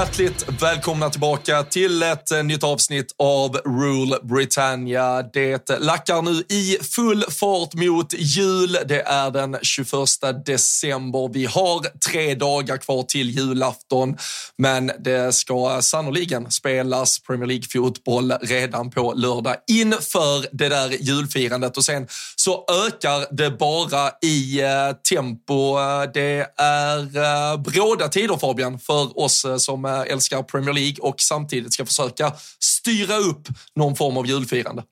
Hjärtligt välkomna tillbaka till ett eh, nytt avsnitt av Rule Britannia. Det lackar nu i full fart mot jul. Det är den 21 december. Vi har tre dagar kvar till julafton, men det ska sannoliken spelas Premier League-fotboll redan på lördag inför det där julfirandet och sen så ökar det bara i eh, tempo. Det är eh, bråda tider Fabian för oss som Eh, älskar Premier League och samtidigt ska försöka styra upp någon form av julfirande.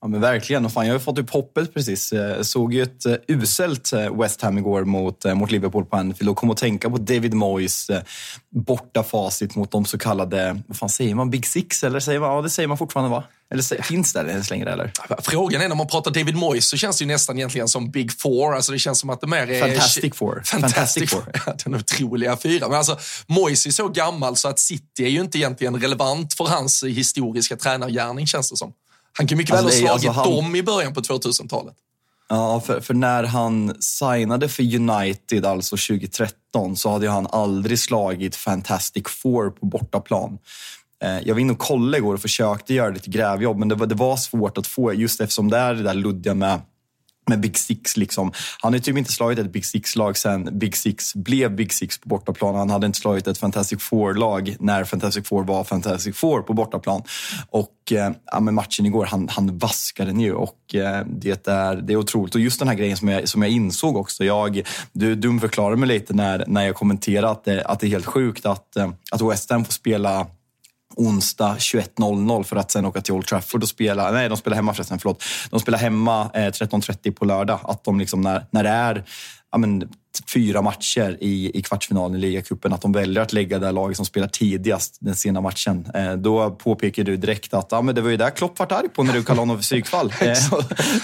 Ja men verkligen. Och fan, jag har fått upp hoppet precis. Jag såg ju ett eh, uselt West Ham igår mot, mot Liverpool på Anfield och kom att tänka på David Moyes borta facit mot de så kallade, vad fan säger man, Big Six? Eller säger man, ja det säger man fortfarande va? Eller finns det ens längre eller? Frågan är när man pratar David Moyes så känns det ju nästan egentligen som Big Four. Alltså det känns som att det mer är... Fantastic Four. Fantastic, Fantastic Four. Den otroliga fyra. Men alltså Moyes är så gammal så att City är ju inte egentligen relevant för hans historiska tränargärning känns det som. Han kan mycket alltså, väl ha slagit alltså, han... dem i början på 2000-talet. Ja, för, för, när han signade för United, alltså 2013, så hade han aldrig slagit Fantastic Four på bortaplan. Eh, jag var inne och kollade igår och försökte göra lite grävjobb, men det var, det var svårt att få just eftersom det är det där luddiga med med Big Six. Liksom. Han har typ inte slagit ett Big Six-lag sen Big Six blev Big Six på bortaplan. Han hade inte slagit ett Fantastic Four-lag när Fantastic Four var Fantastic Four på bortaplan. Och eh, ja, med matchen igår, han, han vaskade den ju och eh, det, är, det är otroligt. Och just den här grejen som jag, som jag insåg också. Jag, du dumförklarade mig lite när, när jag kommenterade att det, att det är helt sjukt att, eh, att West Ham får spela onsdag 21.00 för att sen åka till Old Trafford och spela. Nej, de spelar hemma förresten. Förlåt. De spelar hemma eh, 13.30 på lördag. Att de liksom när, när det är ja, men, fyra matcher i, i kvartsfinalen i ligacupen, att de väljer att lägga det laget som spelar tidigast den sena matchen. Eh, då påpekar du direkt att ja, men det var ju där Klopp vart arg på när du kallade honom för psykfall. Eh,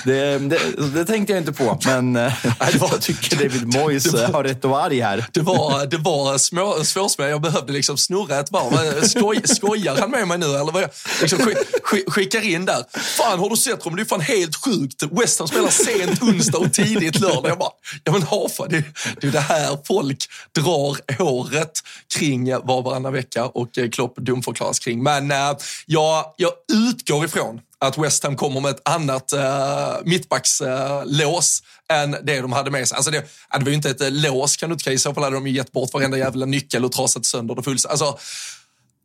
det, det, det, tänkte jag inte på, men eh, jag tycker David Moyes var, har rätt att vara arg här. Det var, det var små. Jag behövde liksom snurra ett varv. Skoj, skojar han med mig nu? Eller vad jag liksom skick, skickar in där. Fan, har du sett dem? Det är fan helt sjukt. West Ham spelar sent onsdag och tidigt lördag. Jag bara, ja men Hafa, det, det är det här folk drar håret kring var varannan vecka och eh, Klopp dumförklaras kring. Men äh, jag, jag utgår ifrån att West Ham kommer med ett annat eh, äh, mittbackslås äh, än det de hade med sig. Alltså det, äh, det var ju inte ett äh, lås kan du inte säga. I så fall hade de ju gett bort varenda jävla nyckel och trasat sönder det fullständigt. Alltså,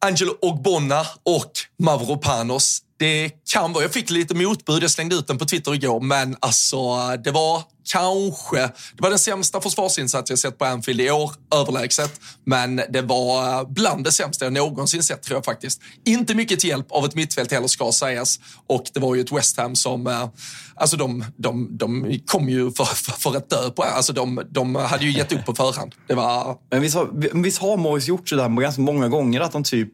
Angelo Ogbonna och Mavropanos det kan vara, jag fick lite motbud, jag slängde ut den på Twitter igår, men alltså det var kanske, det var den sämsta försvarsinsats jag sett på Anfield i år, överlägset. Men det var bland det sämsta jag någonsin sett tror jag faktiskt. Inte mycket till hjälp av ett mittfält heller ska sägas. Och det var ju ett West Ham som, eh, alltså de, de, de kom ju för, för, för att dö på, alltså de, de hade ju gett upp på förhand. Det var... Men visst har, visst har Morris gjort sådär ganska många gånger att de typ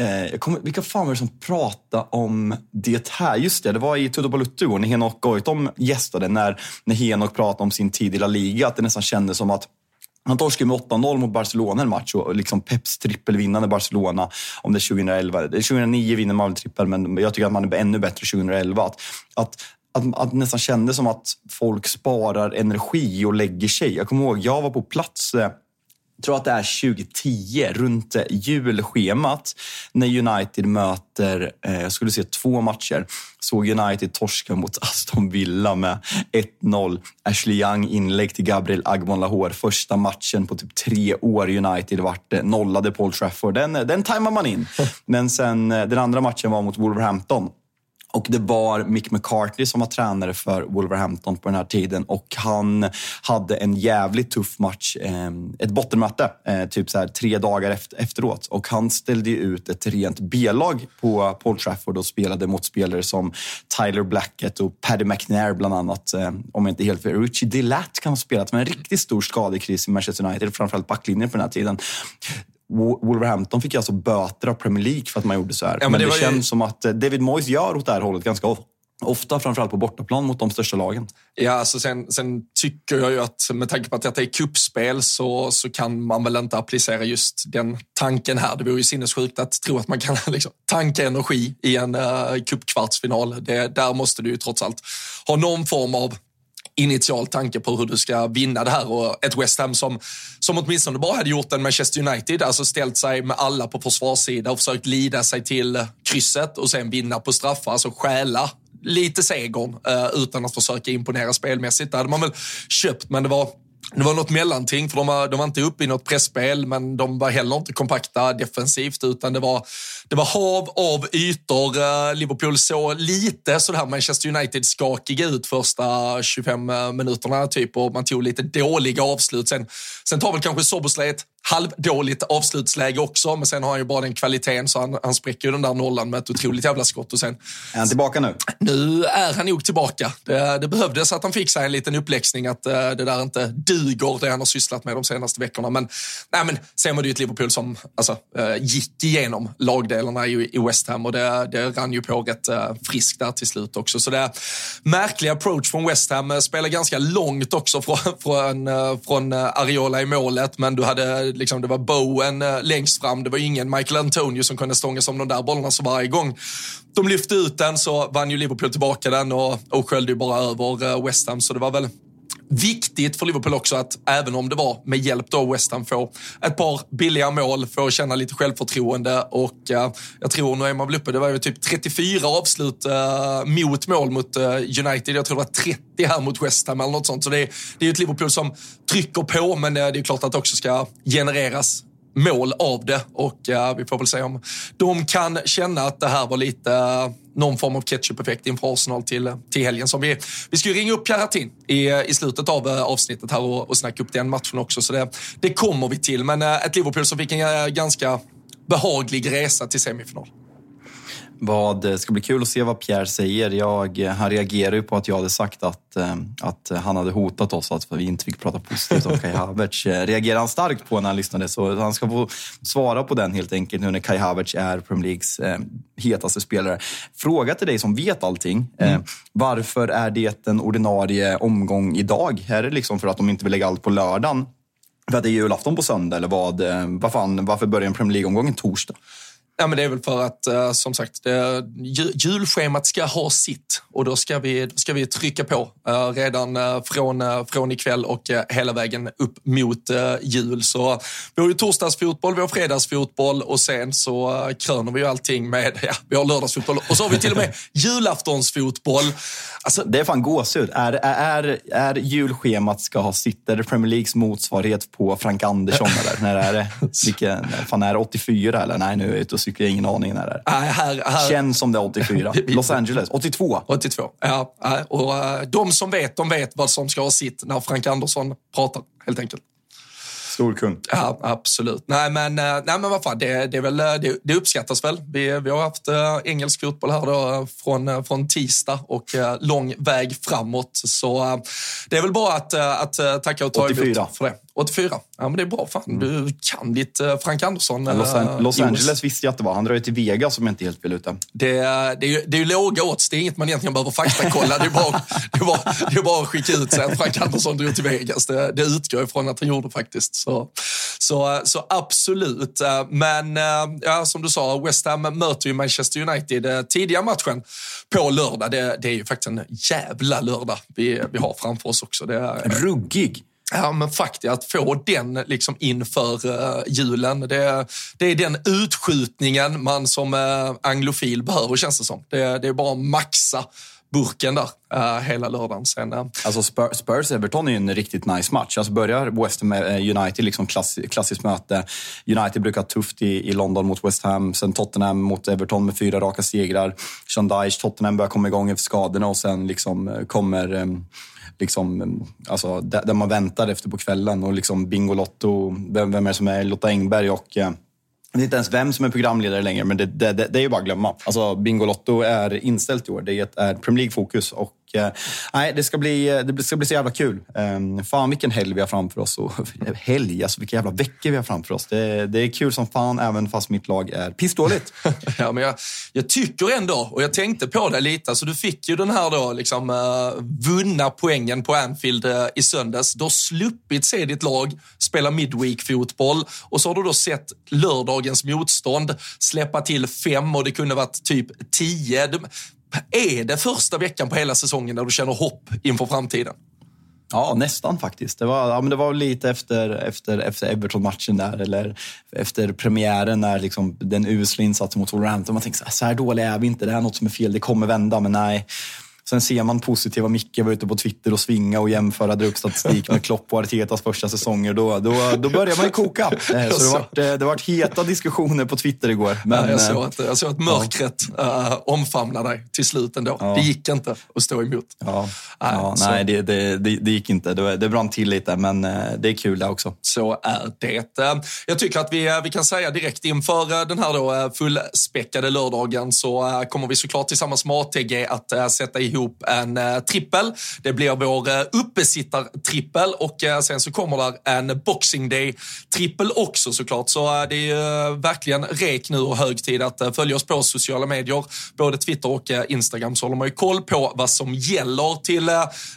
Eh, kommer, vilka fan var det som pratade om det här? Just det, det var i Tudor Balutto när Henok Goitom gästade, när, när Henok pratade om sin tid i La Liga, att det nästan kändes som att han torskade med 8-0 mot Barcelona en match och liksom Peps trippelvinnande Barcelona om det är 2011. 2009 vinner man väl trippel, men jag tycker att man är ännu bättre 2011. Att, att att, att det nästan kändes som att folk sparar energi och lägger sig. Jag kommer ihåg, jag var på plats eh, tror att det är 2010, runt julschemat, när United möter, eh, jag skulle se två matcher, såg United torska mot Aston Villa med 1-0. Ashley Young inlägg till Gabriel Agmon Lahore. Första matchen på typ tre år United vart eh, nollade Paul Trafford. Den, eh, den tajmar man in. Men sen, den andra matchen var mot Wolverhampton. Och det var Mick McCartney som var tränare för Wolverhampton på den här tiden och han hade en jävligt tuff match, eh, ett bottenmöte, eh, typ så här tre dagar efteråt. Och han ställde ut ett rent B-lag på Paul Trafford och spelade mot spelare som Tyler Blackett och Paddy McNair bland annat. Eh, om jag inte helt fel. Richie Delatt kan ha spelat med en riktigt stor skadekris i Manchester United, framförallt backlinjen på den här tiden. Wolverhampton fick alltså böter av Premier League för att man gjorde så här. Ja, men, men, det, det känns ju... som att eh, David Moyes gör åt det här hållet ganska ofta. framförallt på bortaplan mot de största lagen. Ja, alltså sen, sen tycker jag ju att med tanke på att detta är kuppspel så, så kan man väl inte applicera just den tanken här. Det vore ju sinnessjukt att tro att man kan liksom, tanka energi i en uh, cupkvartsfinal. där måste du ju trots allt ha någon form av initial tanke på hur du ska vinna det här och ett West Ham som, som åtminstone bara hade gjort en Manchester United, alltså ställt sig med alla på försvarssidan och försökt lida sig till krysset och sen vinna på straffar, alltså stjäla lite segern eh, utan att försöka imponera spelmässigt. Det hade man väl köpt, men det var det var något mellanting, för de var, de var inte uppe i något pressspel men de var heller inte kompakta defensivt, utan det var, det var hav av ytor. Eh, Liverpool såg lite sådär Manchester United-skakiga ut första 25 eh, minuterna typ och man tog lite dåliga avslut. Sen, sen tar väl kanske Soboslay ett halvdåligt avslutsläge också, men sen har han ju bara den kvaliteten så han, han spräcker ju den där nollan med ett otroligt jävla skott. Och sen, är han tillbaka nu? Nu är han nog tillbaka. Det, det behövdes att han fick sig en liten uppläxning att uh, det där inte duger, det han har sysslat med de senaste veckorna. Men, nej, men sen var det ju ett Liverpool som alltså, uh, gick igenom lagdelarna i, i West Ham och det, det rann ju på rätt uh, friskt där till slut också. Så det är märklig approach från West Ham. Spelar ganska långt också från, från, från Ariola i målet, men du hade liksom, det var Bowen eh, längst fram. Det var ingen Michael Antonio som kunde stånga som de där bollarna. Så varje gång de lyfte ut den så vann ju Liverpool tillbaka den och, och sköljde ju bara över eh, West Ham. Så det var väl viktigt för Liverpool också att även om det var med hjälp då West Ham få ett par billiga mål, få känna lite självförtroende och eh, jag tror, nu är man väl uppe, det var ju typ 34 avslut eh, mot mål mot eh, United. Jag tror det var 30 här mot West Ham eller något sånt. Så det är, det är ju ett Liverpool som trycker på, men eh, det är klart att det också ska genereras mål av det och eh, vi får väl se om de kan känna att det här var lite eh, någon form av ketchup-effekt inför Arsenal till, till helgen. Som vi, vi ska ju ringa upp Pierre i, i slutet av eh, avsnittet här och, och snacka upp den matchen också, så det, det kommer vi till. Men eh, ett Liverpool som fick en eh, ganska behaglig resa till semifinal. Vad, det ska bli kul att se vad Pierre säger. Jag, han reagerar ju på att jag hade sagt att, eh, att han hade hotat oss att vi inte fick prata positivt om Kai Havertz. Eh, reagerar han starkt på när han lyssnade så han ska få svara på den helt enkelt nu när Kai Havertz är Premier Leagues eh, hetaste spelare. Fråga till dig som vet allting. Mm. Varför är det en ordinarie omgång idag? Är det liksom för att de inte vill lägga allt på lördagen? För att det är julafton på söndag eller vad? vad fan, varför börjar en Premier League-omgång en torsdag? Ja, men det är väl för att, uh, som sagt, julschemat ska ha sitt och då ska vi, då ska vi trycka på uh, redan uh, från, från ikväll och hela vägen upp mot jul. Så vi har ju torsdagsfotboll, vi har fredagsfotboll och sen så kröner vi ju allting med, ja, vi har lördagsfotboll och så har vi till och med julaftonsfotboll. Alltså, det är fan gåshud. Är, är, är julschemat ska ha sitt? Är det Premier Leagues motsvarighet på Frank Andersson? eller? När är det? Vilka, fan, är det 84 eller? Nej, nu är jag ute och cyklar. Ingen aning när det är. Nej, här, här... Känns som det är 84. Los Angeles, 82. 82, ja. Och uh, de som vet, de vet vad som ska ha sitt när Frank Andersson pratar, helt enkelt. Stor kung. Ja, absolut. Nej, men, eh, nej, men vad fan, det, det, är väl, eh, det, det uppskattas väl. Vi, vi har haft äh, engelsk fotboll här då, från, från tisdag och lång väg framåt. Så det är väl bara att, att tacka och ta 84. för det. 84. Ja, men det är bra. Fan, mm. du kan ditt uh, Frank Andersson. Los, An Los Angeles visste jag att det var. Han drar ju till Vegas om jag inte helt vill ute. Det, det, är ju, det är ju låga odds. Det är inget man egentligen behöver faktakolla. det, är bara, det, är bara, det är bara att skicka ut sig att Frank Andersson drog till Vegas. Det, det utgår ifrån att han gjorde faktiskt. Så, Så, så absolut. Men ja, som du sa, West Ham möter ju Manchester United tidiga matchen på lördag. Det, det är ju faktiskt en jävla lördag vi, vi har framför oss också. Det är, Ruggig. Ja, men faktiskt att få den liksom inför uh, julen. Det, det är den utskjutningen man som uh, anglofil behöver känns det som. Det, det är bara att maxa burken där uh, hela lördagen. Sen, uh... Alltså Spurs-Everton är ju en riktigt nice match. Alltså börjar West Ham United, liksom klass, klassiskt möte. United brukar ha tufft i, i London mot West Ham. Sen Tottenham mot Everton med fyra raka segrar. Sean Dyche, Tottenham börjar komma igång efter skadorna och sen liksom kommer um, liksom, alltså, där, man väntar efter på kvällen. Och liksom Bingolotto, vem, vem är det som är Lotta Engberg och eh, jag vet inte ens vem som är programledare längre, men det, det, det, det är ju bara att glömma. Alltså, Bingolotto är inställt i år. Det är Premier League-fokus och eh, nej, det, ska bli, eh, det ska bli så jävla kul. Ehm, fan vilken helg vi har framför oss. Och, helg, alltså vilka jävla veckor vi har framför oss. Det, det är kul som fan, även fast mitt lag är pissdåligt. ja, men jag, jag, tycker ändå, och jag tänkte på det lite, alltså, du fick ju den här då, liksom, uh, vunna poängen på Anfield uh, i söndags. Du har sluppit se ditt lag spela midweek-fotboll och så har du då sett lördagens motstånd släppa till fem och det kunde varit typ tio. Är det första veckan på hela säsongen där du känner hopp inför framtiden? Ja, nästan faktiskt. Det var, ja, men det var lite efter, efter, efter Everton-matchen där, eller efter premiären när liksom den usla insatsen mot Wolverhampton. Man tänkte så här, så här dåliga är vi inte, det är något som är fel, det kommer vända, men nej. Sen ser man positiva Micke var ute på Twitter och svinga och jämföra, dra upp statistik med Klopp och Artetas första säsonger. Då, då, då börjar man ju koka. Eh, så det varit, eh, det varit heta diskussioner på Twitter igår. Men, ja, jag, såg att, jag såg att mörkret ja. uh, omfamnade dig till slut ändå. Ja. Det gick inte att stå emot. Ja. ja nej, det, det, det, det, gick inte. Det, det brann till lite, men det är kul det också. Så är det. Jag tycker att vi, vi kan säga direkt inför den här då fullspäckade lördagen så kommer vi såklart tillsammans med ATG att sätta ihop ihop en eh, trippel. Det blir vår eh, uppesittartrippel och eh, sen så kommer där en Boxing Day-trippel också såklart. Så det är ju verkligen rek nu och hög tid att följa oss på sociala medier, både Twitter och Instagram, så håller man ju koll på vad som gäller. Till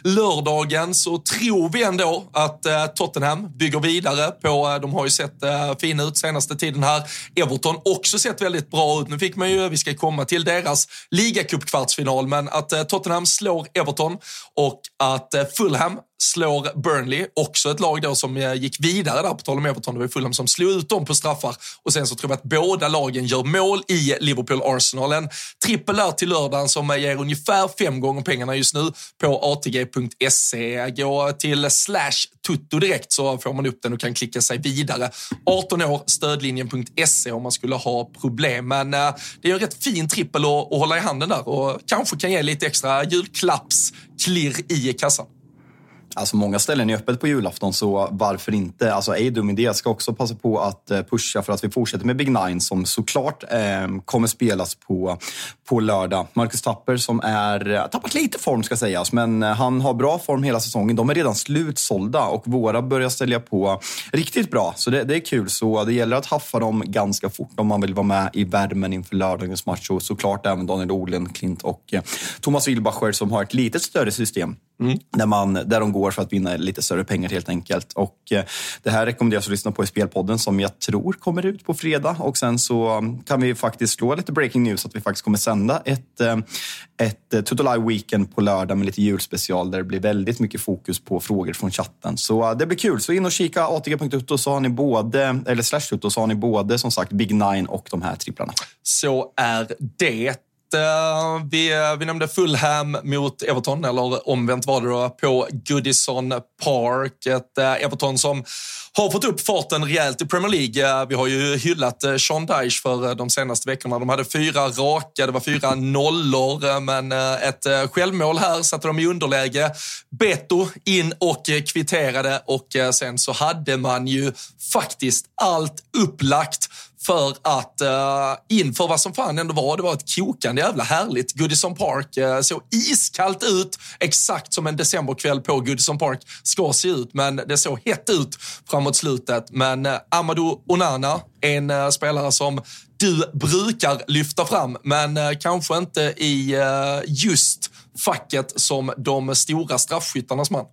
lördagen så tror vi ändå att Tottenham bygger vidare på, de har ju sett fina ut senaste tiden här. Everton också sett väldigt bra ut. Nu fick man ju, vi ska komma till deras ligacupkvartsfinal, men att Tottenham Tottenham slår Everton och att eh, Fulham slår Burnley, också ett lag då som eh, gick vidare där, på tal om Everton, det var Fulham som slog ut dem på straffar. Och sen så tror jag att båda lagen gör mål i Liverpool-Arsenal. En trippel där till lördagen som eh, ger ungefär fem gånger pengarna just nu på atg.se. Gå till slash tutto direkt så får man upp den och kan klicka sig vidare. 18 år, stödlinjen.se om man skulle ha problem. Men eh, det är en rätt fin trippel att, att hålla i handen där och kanske kan ge lite extra julklappsklirr i kassan. Alltså många ställen är öppet på julafton, så varför inte? Alltså ej dum idé. Jag ska också passa på att eh, pusha för att vi fortsätter med Big Nine som såklart eh, kommer spelas på, på lördag. Marcus Tapper som är, eh, tappat lite form ska sägas, men eh, han har bra form hela säsongen. De är redan slutsålda och våra börjar sälja på riktigt bra. Så det, det är kul. Så det gäller att haffa dem ganska fort om man vill vara med i värmen inför lördagens match. Och såklart även Daniel Olen, Klint och Thomas Wilbacher som har ett lite större system Mm. Där, man, där de går för att vinna lite större pengar helt enkelt. Och eh, det här rekommenderas att lyssna på i Spelpodden som jag tror kommer ut på fredag. Och sen så kan vi faktiskt slå lite breaking news att vi faktiskt kommer sända ett, eh, ett eh, Tutolive Weekend på lördag med lite julspecial där det blir väldigt mycket fokus på frågor från chatten. Så eh, det blir kul. Så in och kika atg.utto så har ni både, eller slash så har ni både som sagt Big Nine och de här tripplarna. Så är det. Eh, vi, eh, vi nämnde Fulham mot Everton, eller omvänt var det då, på Goodison Park. Ett eh, Everton som har fått upp farten rejält i Premier League. Eh, vi har ju hyllat eh, Sean Dyche för eh, de senaste veckorna. De hade fyra raka, det var fyra nollor, men ett självmål här satte de i underläge. Beto in och kvitterade och sen så hade man ju faktiskt allt upplagt för att uh, inför vad som fan ändå var, det var ett kokande jävla härligt Goodison Park. Uh, såg iskallt ut, exakt som en decemberkväll på Goodison Park ska se ut, men det såg hett ut fram framåt slutet. Men eh, Amadou Onana, en eh, spelare som du brukar lyfta fram, men eh, kanske inte i just facket som de stora straffskyttarnas man.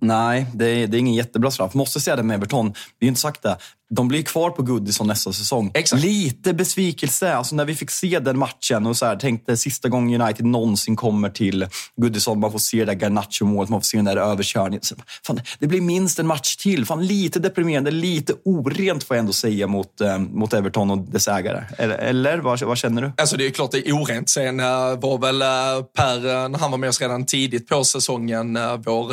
Nej, det är, det är ingen jättebra straff. Måste säga det med Everton. Vi har inte sagt det. De blir kvar på Goodison nästa säsong. Exakt. Lite besvikelse. Alltså när vi fick se den matchen och så här, tänkte sista gången United någonsin kommer till Goodison, man får se det där Garnacho-målet, man får se den där överkörningen. Fan, det blir minst en match till. Fan, lite deprimerande, lite orent får jag ändå säga mot, eh, mot Everton och dess ägare. Eller, eller vad, vad känner du? Alltså det är klart det är orent. Sen uh, var väl uh, Per, uh, när han var med oss redan tidigt på säsongen, vår,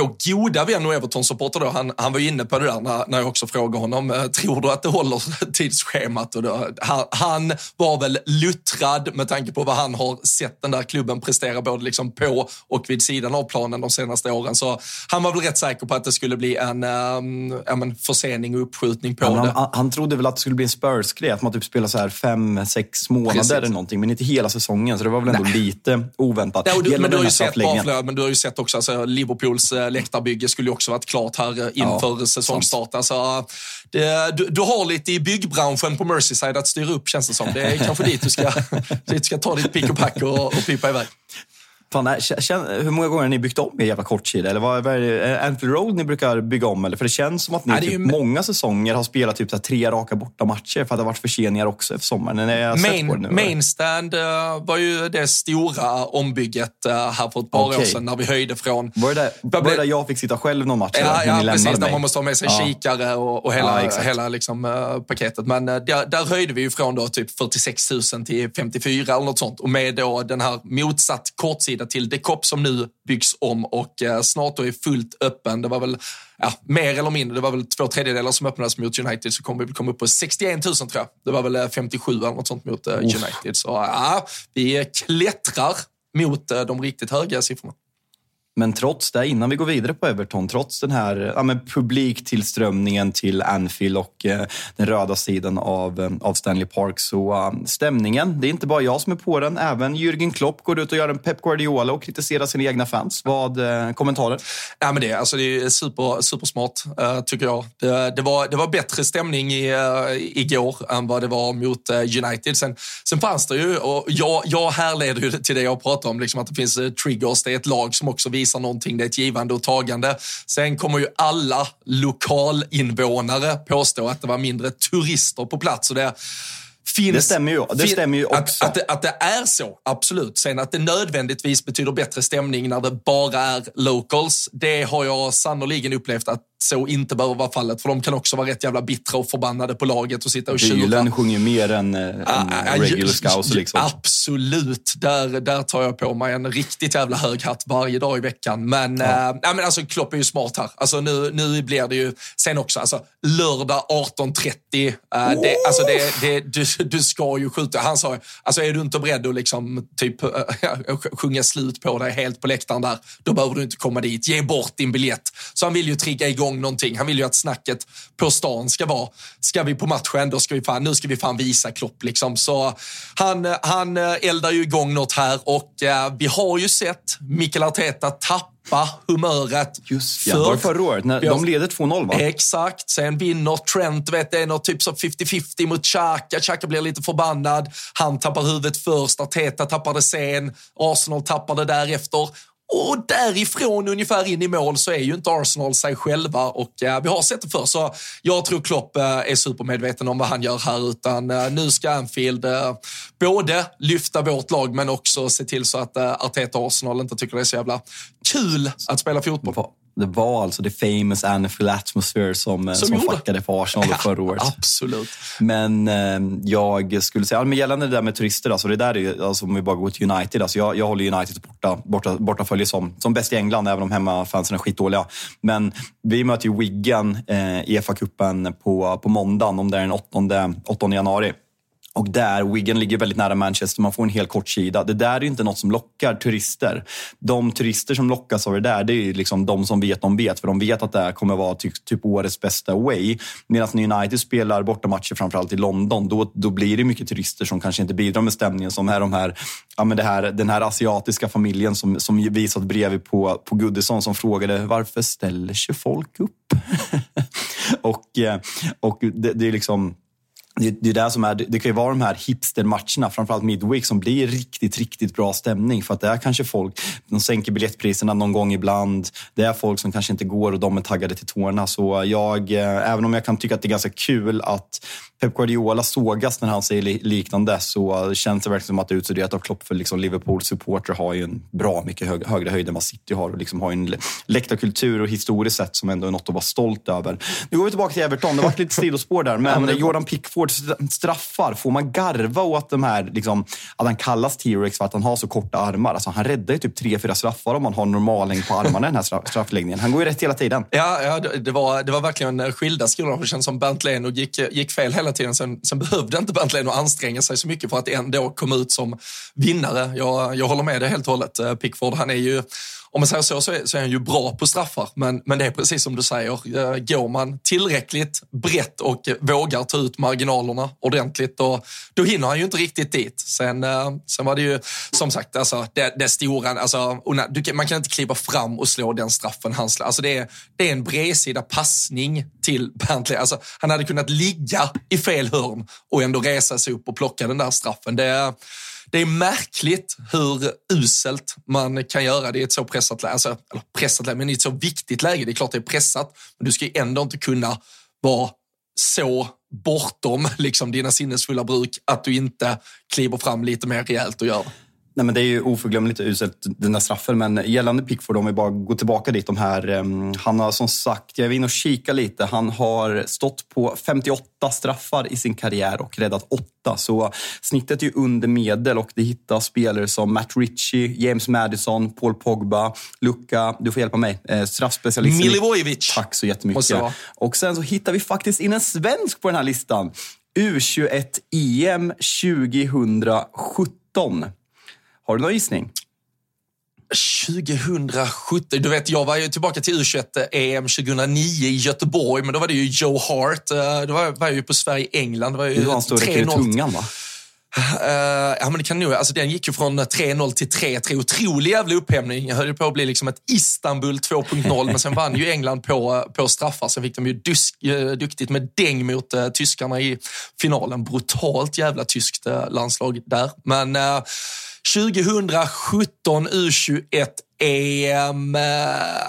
vår goda vän och Everton-supporter då, han, han var inne på det där när, när jag också frågade honom, tror du att det håller tidsschemat? Och då, han, han, var väl luttrad med tanke på vad han har sett den där klubben prestera både liksom på och vid sidan av planen de senaste åren. Så han var väl rätt säker på att det skulle bli en um, en försening och uppskjutning på han, det. Han, han trodde väl att det skulle bli en Spurs-grej, att man typ spelar så här fem, sex månader Precis. eller någonting, men inte hela säsongen. Så det var väl ändå Nej. lite oväntat. Ja, du, men, du har ju sett, bara, men du har ju sett också, alltså, Liverpools äh, läktarbygge skulle ju också varit klart här eh, inför ja, säsongstart. Alltså, det, Eh, du, du, har lite i byggbranschen på Merseyside att styra upp känns det som. Det är kanske dit du ska, dit du ska ta ditt pick och pack och, och pipa iväg. Fan, hur många gånger har ni byggt om er jävla kortsida? Eller vad, vad är det Anfield Road ni brukar bygga om? Eller? För det känns som att ni Nej, typ ju... många säsonger har spelat typ så tre raka bortamatcher för att det har varit förseningar också för sommaren. Main, Mainstand uh, var ju det stora ombygget uh, här för ett par okay. år sedan när vi höjde från... Var det där, var det där jag fick sitta själv någon match? Ja, ja precis. Mig? Där man måste ha med sig ja. kikare och, och hela, ja, hela liksom, uh, paketet. Men där, där höjde vi ju från då typ 46 000 till 54 eller något sånt. Och med då den här motsatt kortsida hemsida till Decop som nu byggs om och eh, snart då är fullt öppen. Det var väl ja, mer eller mindre, det var väl två tredjedelar som öppnades mot United så kommer vi komma upp på 61 000 tror jag. Det var väl 57 eh, eller något sånt mot uh, United. Så ja, vi klättrar mot de riktigt höga siffrorna. Men trots det, innan vi går vidare på Everton, trots den här ja, men publiktillströmningen till Anfield och eh, den röda sidan av, eh, av Stanley Park, så uh, stämningen, det är inte bara jag som är på den. Även Jürgen Klopp går ut och gör en Pep Guardiola och kritiserar sina egna fans. Vad eh, kommentarer? Ja, men det, alltså, det är super, supersmart, uh, tycker jag. Det, det, var, det var bättre stämning i, uh, igår än vad det var mot uh, United. Sen, sen fanns det ju, och jag, jag härleder ju till det jag pratar om, liksom att det finns triggers. Det är ett lag som också visar visar någonting, det är ett givande och tagande. Sen kommer ju alla lokalinvånare påstå att det var mindre turister på plats och det Finns, det stämmer ju, det stämmer ju också. Att, att, det, att, det, är så, absolut. Sen att det nödvändigtvis betyder bättre stämning när det bara är locals, det har jag sannoliken upplevt att så inte behöver vara fallet. För de kan också vara rätt jävla bittra och förbannade på laget och sitta och tjura. Dylan sjunger mer än, äh, än regular scouts. Liksom. Absolut. Där, där tar jag på mig en riktigt jävla hög hatt varje dag i veckan. Men, ja. äh, men alltså, Klopp är ju smart här. Alltså, nu, nu blir det ju, sen också, alltså, lördag 18.30. Äh, oh! det, alltså, det, det, du, du ska ju skjuta. Han sa alltså, är du inte beredd att liksom, typ, äh, sjunga slut på dig helt på läktaren där, då behöver du inte komma dit. Ge bort din biljett. Så han vill ju trigga igång igång någonting. Han vill ju att snacket på stan ska vara, ska vi på matchen, då ska vi fan, nu ska vi fan visa Klopp liksom. Så han, han eldar ju igång något här och eh, vi har ju sett Mikael Arteta tappa humöret. Just ja, var förra året? När de leder 2-0 va? Exakt. Sen vinner Trent, vet, det är något typ så 50-50 mot Xhaka. Xhaka blir lite förbannad. Han tappar huvudet först, Arteta tappar det sen. Arsenal tappar det därefter. Och därifrån ungefär in i mål så är ju inte Arsenal sig själva och eh, vi har sett det för så jag tror Klopp eh, är supermedveten om vad han gör här utan eh, nu ska Anfield eh, både lyfta vårt lag men också se till så att eh, Arteta och Arsenal inte tycker det är så jävla kul att spela fotboll. Det var alltså the famous Anfield atmosphere som, eh, som, som fuckade för Arsenal ja, förra året. Absolut. Men eh, jag skulle säga, men gällande det där med turister, alltså det där är, alltså, om vi bara går till United. Alltså jag, jag håller United borta, borta, bortafölje som, som bäst i England, även om hemmafansen är skitdåliga. Men vi möter ju Wigan eh, i FA-cupen på, på måndagen, om det är den 8, 8 januari. Och där, Wigan ligger väldigt nära Manchester, man får en hel kort sida. Det där är inte något som lockar turister. De turister som lockas av det där, det är liksom de som vet de vet. För de vet att det här kommer vara typ, typ årets bästa away. Medan när United spelar bortamatcher, framförallt i London, då, då blir det mycket turister som kanske inte bidrar med stämningen. Som är de här, ja, men det här, den här asiatiska familjen som, som visat bredvid på, på Goodison som frågade varför ställer sig folk upp? och, eh, och det, det är liksom det, det är det som är, det kan ju vara de här hipstermatcherna, framförallt Midweek, som blir riktigt, riktigt bra stämning. För att det är kanske folk, de sänker biljettpriserna någon gång ibland. Det är folk som kanske inte går och de är taggade till tårna. Så jag, eh, även om jag kan tycka att det är ganska kul att Pep Guardiola sågas när han säger liknande så känns det verkligen som att det är utstuderat av Klopp för liksom Liverpools supporter har ju en bra mycket hög, högre höjd än vad City har och liksom har en läktarkultur och historiskt sett som ändå är något att vara stolt över. Nu går vi tillbaka till Everton. Det var lite sidospår där, men, Jordan Pickfords straffar, får man garva åt de här, liksom, att han kallas T-Rex för att han har så korta armar? Alltså, han räddar ju typ tre, fyra straffar om man har normallängd på armarna i den här straffläggningen. Han går ju rätt hela tiden. Ja, ja det, var, det var verkligen eh, skilda skolor. Det känns som Bernt Leno gick, eh, gick fel hela tiden. Sen, sen behövde inte Bernt Leno anstränga sig så mycket för att ändå komma ut som vinnare. Jag, jag håller med dig helt och hållet. Eh, Pickford, han är ju om man säger så, så är, så är han ju bra på straffar. Men, men det är precis som du säger, eh, går man tillräckligt brett och vågar ta ut marginalerna ordentligt, då, då hinner han ju inte riktigt dit. Sen, eh, sen var det ju, som sagt, alltså, det, det stora, alltså, man kan inte kliva fram och slå den straffen han slår. Alltså, det, är, det är en bredsida passning till Bentley. Alltså, han hade kunnat ligga i fel hörn och ändå resa sig upp och plocka den där straffen. Det, det är märkligt hur uselt man kan göra det i ett så pressat läge. Alltså, eller pressat läge, men i ett så viktigt läge. Det är klart det är pressat, men du ska ju ändå inte kunna vara så bortom liksom, dina sinnesfulla bruk att du inte kliver fram lite mer rejält och gör det. Nej, men det är ju oförglömligt uselt, den där straffen. Men gällande Pickford, om vi bara går tillbaka dit. De här, um, han har som sagt, jag är inne och kika lite. Han har stått på 58 straffar i sin karriär och räddat 8. Så snittet är ju under medel och det hittar spelare som Matt Ritchie, James Madison, Paul Pogba, Luka, du får hjälpa mig, eh, straffspecialisten. Milivojevic. Tack så jättemycket. Och sen så hittar vi faktiskt in en svensk på den här listan. U21 EM 2017. Har du någon gissning? 2017. Du vet, jag var ju tillbaka till U21-EM 2009 i Göteborg, men då var det ju Joe Hart. Eh, då var, jag ju på Sverige-England. Det var ju han stod i tungan, va? Uh, ja, men det kan nog, alltså den gick ju från 3-0 till 3-3. Otrolig jävla upphämning. Jag höll på att bli liksom ett Istanbul 2.0, men sen vann ju England på, på straffar. Sen fick de ju dusk, uh, duktigt med däng mot uh, tyskarna i finalen. Brutalt jävla tyskt landslag där. Men 2017 U21 EM,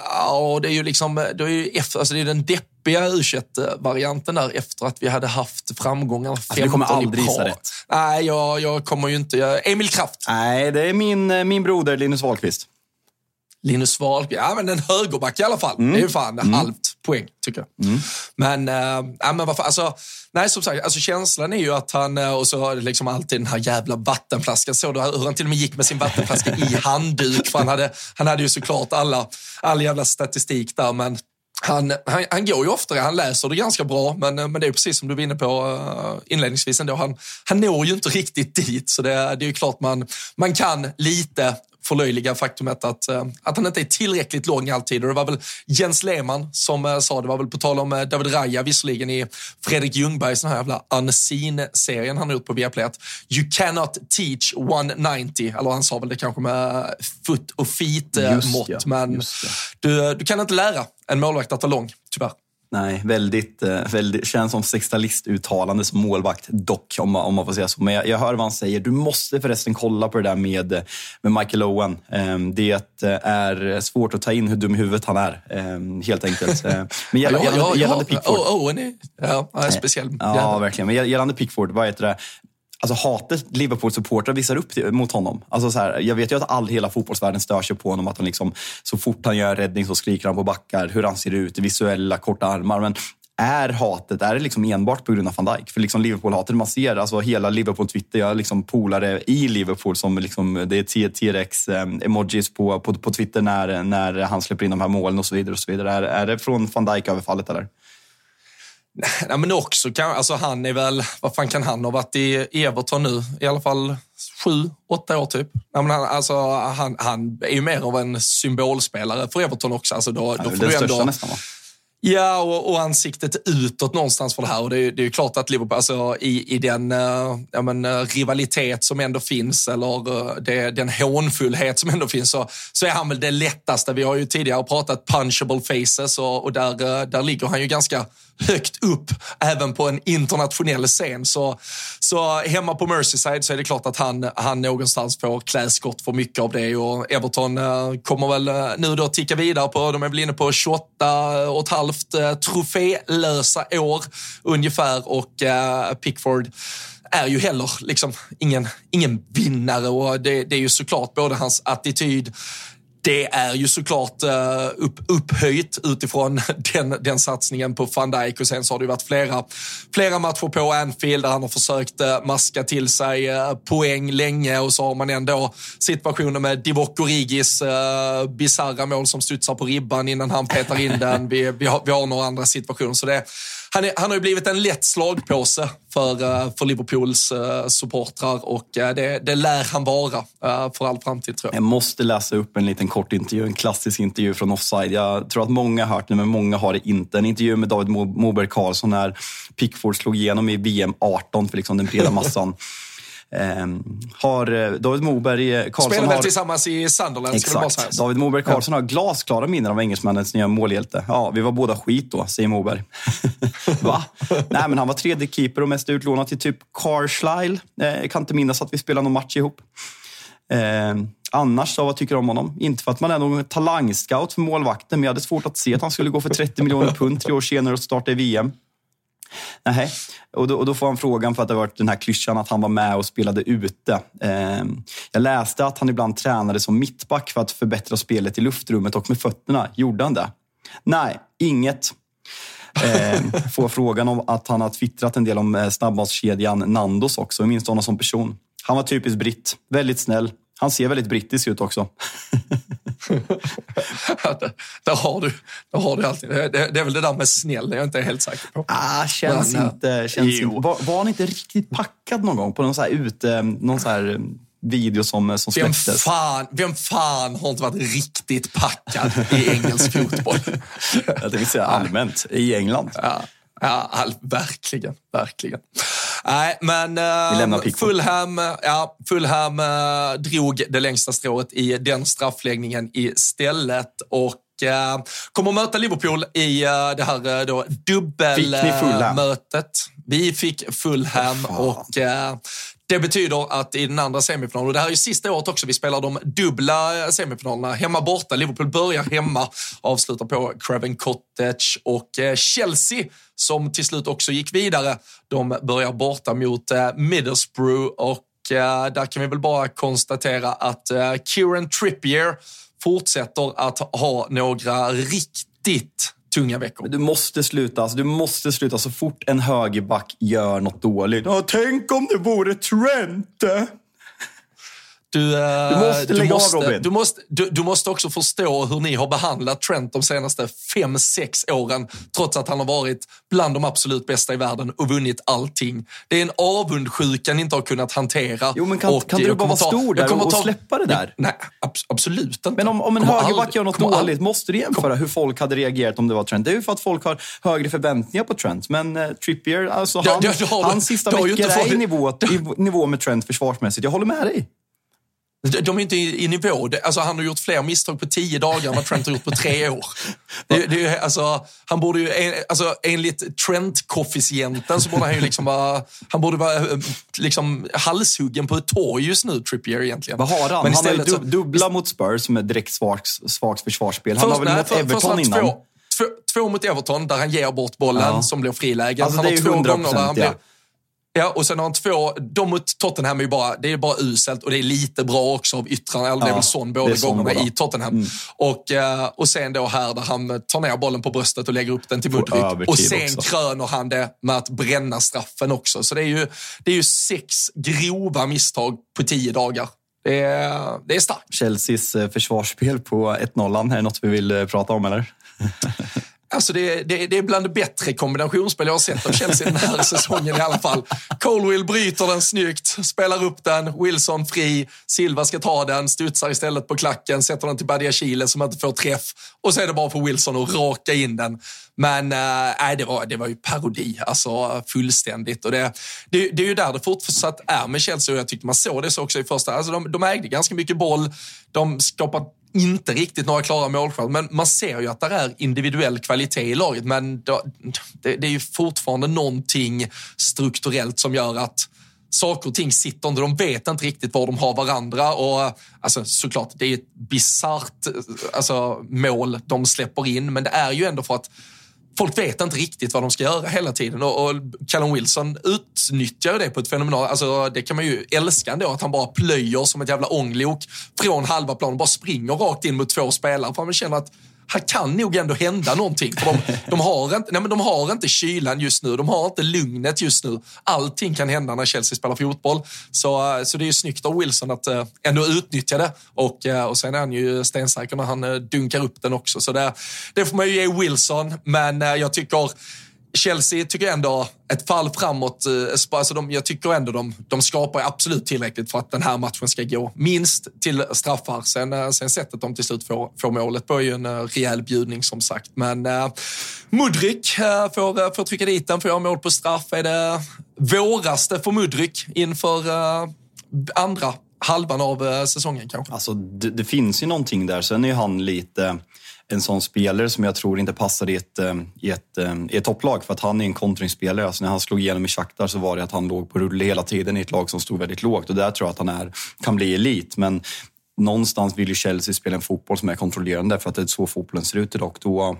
ja, det är ju liksom, det är ju alltså det är den deppiga U21-varianten där efter att vi hade haft framgångar alltså, Du kommer aldrig gissa rätt. Nej, jag, jag kommer ju inte. Jag, Emil Kraft. Nej, det är min, min broder Linus Wahlqvist. Linus Wahlqvist, ja men en högerback i alla fall. Mm. Det är ju fan mm. halvt poäng tycker jag. Mm. Men, äh, ja, men varför, alltså, nej som sagt, alltså känslan är ju att han, eh, och så liksom alltid den här jävla vattenflaskan, såg du hur han till och med gick med sin vattenflaska i handduk, för han hade, han hade ju såklart alla, all jävla statistik där, men han, han, han, går ju oftare, han läser det ganska bra, men, men det är precis som du var inne på inledningsvis ändå. Han, han når ju inte riktigt dit, så det, det är ju klart man, man kan lite förlöjliga faktumet att, eh, att han inte är tillräckligt lång alltid. Och det var väl Jens Lehmann som eh, sa, det var väl på tal om eh, David Raja visserligen i Fredrik Ljungbergs den här jävla Unseen-serien han har gjort på Viaplay, att you cannot teach 190, eller han sa väl det kanske med foot och feet-mått, ja, men du, du kan inte lära en målvakt att vara lång, tyvärr. Nej, väldigt, eh, väldigt känns som sextalist-uttalande som målvakt dock, om man, om man får säga så. Men jag, jag, hör vad han säger. Du måste förresten kolla på det där med, med Michael Owen. Ehm, det eh, är svårt att ta in hur dum i huvudet han är, ehm, helt enkelt. Eh, men gällande, ja, ja, gällande Pickford... Owen är, ja, är speciell. Ja, verkligen. Men gällande Pickford, vad heter det? Alltså hatet Liverpool-supportrar visar upp mot honom. Alltså så här, jag vet ju att all hela fotbollsvärlden stör sig på honom. Att han liksom, så fort han gör en räddning så skriker han på backar, hur han ser ut, visuella, korta armar. Men är hatet är det liksom enbart på grund av van Dijk? För liksom Liverpool-hatet man ser, alltså hela Liverpool-Twitter, jag har liksom polare i Liverpool som liksom, det är T-Rex-emojis eh, på, på, på Twitter när, när han släpper in de här målen och så vidare. Och så vidare. Är, är det från van Dijk-överfallet eller? Nej, men också kan, alltså han är väl, vad fan kan han ha varit i Everton nu? I alla fall sju, åtta år typ. Nej, men han, alltså, han, han är ju mer av en symbolspelare för Everton också. Alltså då, då får du ändå, nästan va? Ja, och, och ansiktet utåt någonstans för det här. Och det, är, det är ju klart att Liverpool, alltså, i, i den uh, ja, men, uh, rivalitet som ändå finns, eller uh, det, den hånfullhet som ändå finns, så, så är han väl det lättaste. Vi har ju tidigare pratat punchable faces och, och där, där ligger han ju ganska högt upp även på en internationell scen. Så, så hemma på Merseyside så är det klart att han, han någonstans får kläskott för mycket av det. Och Everton eh, kommer väl eh, nu då ticka vidare på, de är väl inne på 28 och ett halvt eh, trofélösa år ungefär. Och Pickford är ju heller liksom ingen, ingen vinnare. Och det, det är ju såklart både hans attityd det är ju såklart uh, upp, upphöjt utifrån den, den satsningen på van Dijk. Och sen så har det ju varit flera, flera matcher på Anfield där han har försökt uh, maska till sig uh, poäng länge. Och så har man ändå situationen med Divock Origis bisarra mål som studsar på ribban innan han petar in den. Vi, vi, har, vi har några andra situationer. Så det han, är, han har ju blivit en lätt slagpåse för, för Liverpools supportrar och det, det lär han vara för all framtid tror jag. Jag måste läsa upp en liten kort intervju, en klassisk intervju från Offside. Jag tror att många har hört den, men många har det inte. En intervju med David Moberg Karlsson när Pickford slog igenom i VM 18 för liksom den breda massan. Eh, har eh, David Moberg eh, Karlsson... Spelar väl har, tillsammans i Sunderland. Exakt. David Moberg Karlsson ja. har glasklara minnen av engelsmännens nya målhjälte. Ja, vi var båda skit då, säger Moberg. Va? Nej, men han var tredje keeper och mest utlånad till typ Carlisle. Eh, kan inte minnas att vi spelade någon match ihop. Eh, annars då, vad tycker du om honom? Inte för att man är någon talangscout för målvakten, men jag hade svårt att se att han skulle gå för 30 miljoner pund tre år senare och starta i VM. Nej. Och då, och då får han frågan för att det har varit den här klyschan att han var med och spelade ute. Eh, jag läste att han ibland tränade som mittback för att förbättra spelet i luftrummet och med fötterna. Gjorde han det? Nej, inget. Eh, får frågan om att han har twittrat en del om eh, snabbmatskedjan Nandos också. Jag minns honom som person. Han var typiskt britt. Väldigt snäll. Han ser väldigt brittisk ut också. där, där, har du, där har du alltid. Det, det, det, är väl det där med snäll, jag är inte helt säker på. Ah, känns Men, inte. Känns inte. Var, var, han inte riktigt packad någon gång på någon så här ute, någon så här video som, som släpptes? Vem fan, vem fan har inte varit riktigt packad i engelsk fotboll? jag vill säga allmänt, i England. Ja. Ja, all, verkligen, verkligen. Nej, men uh, Fulham, ja, Fulham uh, drog det längsta strået i den straffläggningen istället. Och uh, kommer möta Liverpool i uh, det här uh, dubbelmötet. Vi fick Fulham oh, och det betyder att i den andra semifinalen, och det här är ju sista året också, vi spelar de dubbla eh, semifinalerna. Hemma borta. Liverpool börjar hemma, avslutar på Craven Cottage och eh, Chelsea som till slut också gick vidare. De börjar borta mot eh, Middlesbrough och där kan vi väl bara konstatera att Kieran Trippier fortsätter att ha några riktigt tunga veckor. Du måste sluta. Alltså, du måste sluta så fort en högerback gör något dåligt. Ja, tänk om det vore Trent! Eh? Du, uh, du måste lägga du måste, av Robin. Du måste, du, du, måste också förstå hur ni har behandlat Trent de senaste fem, sex åren. Trots att han har varit bland de absolut bästa i världen och vunnit allting. Det är en avundsjuka ni inte har kunnat hantera. Jo, men kan, och kan du bara vara stor där och, och släppa det där? Nej, absolut inte. Men om, om en högerback gör något dåligt, aldrig, måste du jämföra kom. hur folk hade reagerat om det var Trent? Det är ju för att folk har högre förväntningar på Trent. Men uh, Trippier, alltså han, ja, hans sista veckor är i nivå, nivå med Trent försvarsmässigt. Jag håller med dig. De är inte i, i nivå. Alltså, han har gjort fler misstag på tio dagar än vad Trent har gjort på tre år. Det, det, alltså, han borde ju, alltså, enligt Trent-koefficienten så borde han ju liksom vara, han borde vara eh, liksom, halshuggen på ett torg just nu, Trippier egentligen. Vad har han? Men han har ju dubbla mot Spurs som är direkt svagt, svagt försvarsspel. Han först, har väl mot Everton innan? Två, två, två, mot Everton där han ger bort bollen ja. som blir frilägen. Alltså, han har två gånger där han blir, Ja, och sen har han två, de mot Tottenham är ju bara, det är bara uselt och det är lite bra också av yttrarna, eller ja, det är väl sån båda gångerna i Tottenham. Mm. Och, eh, och sen då här där han tar ner bollen på bröstet och lägger upp den till Mudryk. Och sen också. kröner han det med att bränna straffen också. Så det är ju, det är ju sex grova misstag på tio dagar. Det är, det är starkt. Chelseas eh, försvarsspel på 1-0, är det något vi vill eh, prata om eller? Alltså det, det, det, är bland det bättre kombinationsspel jag har sett av Chelsea den här säsongen i alla fall. Colwill bryter den snyggt, spelar upp den, Wilson fri, Silva ska ta den, studsar istället på klacken, sätter den till Badia Chile som inte får träff och så är det bara för Wilson att raka in den. Men äh, det, var, det var ju parodi, alltså fullständigt. Och det, det, det är ju där det fortsatt är med Chelsea och jag tyckte man såg det så också i första. Alltså de, de ägde ganska mycket boll, de skapade inte riktigt några klara målchanser, men man ser ju att det är individuell kvalitet i laget. Men det, det, är ju fortfarande någonting strukturellt som gör att saker och ting sitter inte. De vet inte riktigt var de har varandra. Och, alltså, såklart, det är ett bisarrt alltså, mål de släpper in, men det är ju ändå för att folk vet inte riktigt vad de ska göra hela tiden. Och, och Callum Wilson utnyttjar det på ett fenomenalt... Alltså, det kan man ju älska ändå, att han bara plöjer som ett jävla ånglok från halva planen och bara springer rakt in mot två spelare. För man känner att här kan nog ändå hända någonting. För de, de, har inte, nej men de har inte kylan just nu, de har inte lugnet just nu. Allting kan hända när Chelsea spelar fotboll. Så, eh, så det är ju snyggt av Wilson att eh, ändå utnyttja det. Och, eh, och sen är han ju stensäker när han dunkar upp den också. Så det, det får man ju ge Wilson, men jag tycker Chelsea tycker jag ändå ett fall framåt. Eh, alltså de, jag tycker ändå de, de skapar absolut tillräckligt för att den här matchen ska gå minst till straffar. Sen, eh, sen sättet de till slut får, får målet på är ju en eh, rejäl bjudning som sagt. Men uh, Mudryk uh, får, får trycka dit den, får göra mål på straff. Är det våraste för Mudryk inför uh, andra halvan av säsongen kanske? Alltså, det, det, finns ju någonting där. Sen är han lite en sån spelare som jag tror inte passade i ett, eh, i ett, eh, i ett topplag för att han är en kontringsspelare. Alltså när han slog igenom i Shakhtar så var det att han låg på rulle hela tiden i ett lag som stod väldigt lågt och där tror jag att han är, kan bli elit. Men någonstans vill ju Chelsea spela en fotboll som är kontrollerande för att det är så fotbollen ser ut idag. Då,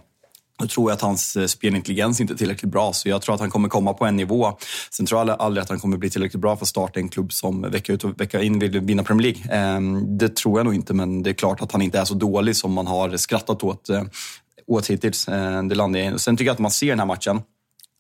då tror jag att hans eh, spelintelligens inte är tillräckligt bra, så jag tror att han kommer komma på en nivå. Sen tror jag aldrig att han kommer bli tillräckligt bra för att starta en klubb som vecka ut och vecka in vill vinna Premier League. Ehm, det tror jag nog inte, men det är klart att han inte är så dålig som man har skrattat åt, eh, åt hittills. Ehm, det landar Sen tycker jag att man ser den här matchen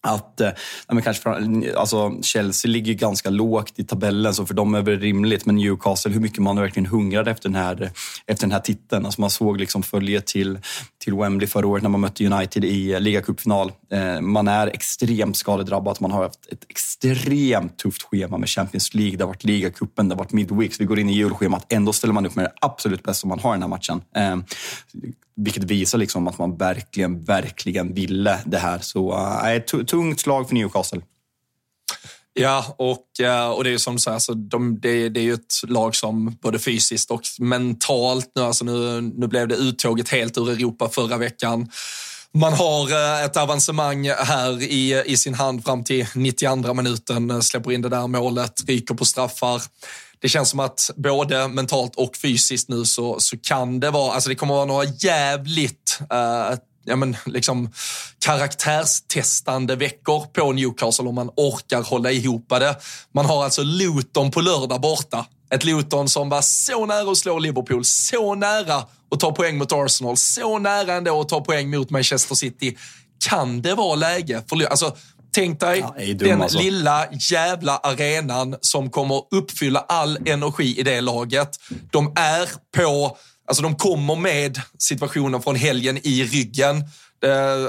att eh, men kanske, alltså Chelsea ligger ganska lågt i tabellen, så för dem är det rimligt. Men Newcastle, hur mycket man verkligen hungrade efter den här, efter den här titeln. Alltså man såg liksom följe till, till Wembley förra året när man mötte United i eh, ligacupfinal. Eh, man är extremt skadedrabbat. Man har haft ett extremt tufft schema med Champions League. Det har varit ligacupen, det har varit midweeks. Vi går in i julschemat. Ändå ställer man upp med det absolut bästa man har i den här matchen. Eh, vilket visar liksom att man verkligen, verkligen ville det här. Så eh, äh, ett tungt slag för Newcastle. Ja, och, eh, och det är som du säger, alltså, de, det, det, är ju ett lag som både fysiskt och mentalt, nu, alltså nu, nu blev det uttåget helt ur Europa förra veckan. Man har eh, ett avancemang här i, i sin hand fram till 92 minuten, släpper in det där målet, ryker på straffar det känns som att både mentalt och fysiskt nu så, så kan det vara, alltså det kommer vara några jävligt uh, ja, men, liksom, karaktärstestande veckor på Newcastle om man orkar hålla ihop det. Man har alltså Luton på lördag borta. Ett Luton som var så nära att slå Liverpool, så nära att ta poäng mot Arsenal, så nära ändå att ta poäng mot Manchester City. Kan det vara läge för Alltså, Tänk dig ja, den alltså. lilla jävla arenan som kommer uppfylla all energi i det laget. De är på, alltså de kommer med situationen från helgen i ryggen.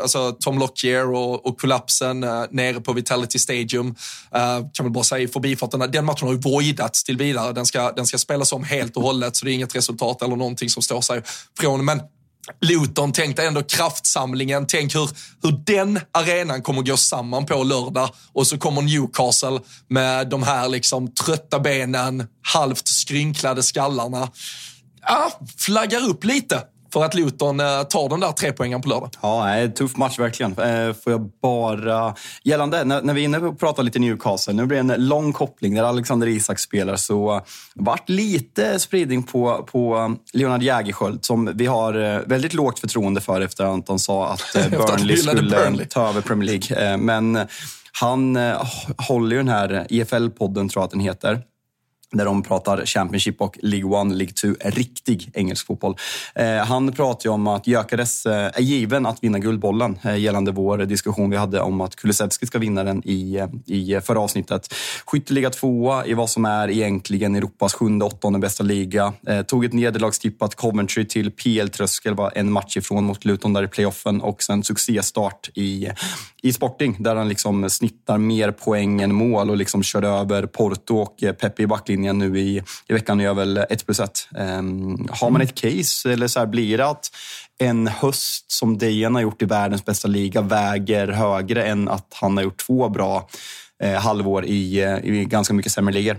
alltså Tom Lockyer och, och kollapsen uh, nere på Vitality Stadium. Uh, kan väl bara säga i förbifarten, den matchen har ju voidats till vidare. Den ska, den ska spelas om helt och hållet, så det är inget resultat eller någonting som står sig från. Men Luton, tänk dig ändå kraftsamlingen. Tänk hur, hur den arenan kommer gå samman på lördag och så kommer Newcastle med de här liksom trötta benen, halvt skrynklade skallarna. Ja, flaggar upp lite för att Luton eh, tar den där tre poängen på lördag. Ja, en tuff match verkligen. Eh, får jag bara... Gällande, när, vi är inne och pratar lite Newcastle, nu blir det en lång koppling där Alexander Isak spelar, så vart lite spridning på, på Leonard Jägerskiöld som vi har eh, väldigt lågt förtroende för efter att han sa att Burnley skulle Burnley. ta över Premier League. Men han håller ju den här EFL-podden, tror jag att den heter där de pratar Championship och League One, League 2, riktig engelsk fotboll. Eh, han pratar ju om att Gyökeres eh, är given att vinna Guldbollen eh, gällande vår diskussion vi hade om att Kulusevski ska vinna den i, eh, i eh, förra avsnittet. Skytteliga tvåa i vad som är egentligen Europas sjunde, åttonde bästa liga. Eh, tog ett nederlagstippat Coventry till PL-tröskel, var en match ifrån mot Luton där i playoffen och sen succéstart i, i Sporting där han liksom snittar mer poäng än mål och liksom körde över Porto och Pepe i backlinjen linjen nu i, i veckan gör väl 1 plus 1. Um, ehm, har man ett case, eller så här, blir det att en höst som Dejan har gjort i världens bästa liga väger högre än att han har gjort två bra eh, halvår i, eh, i ganska mycket sämre ligor?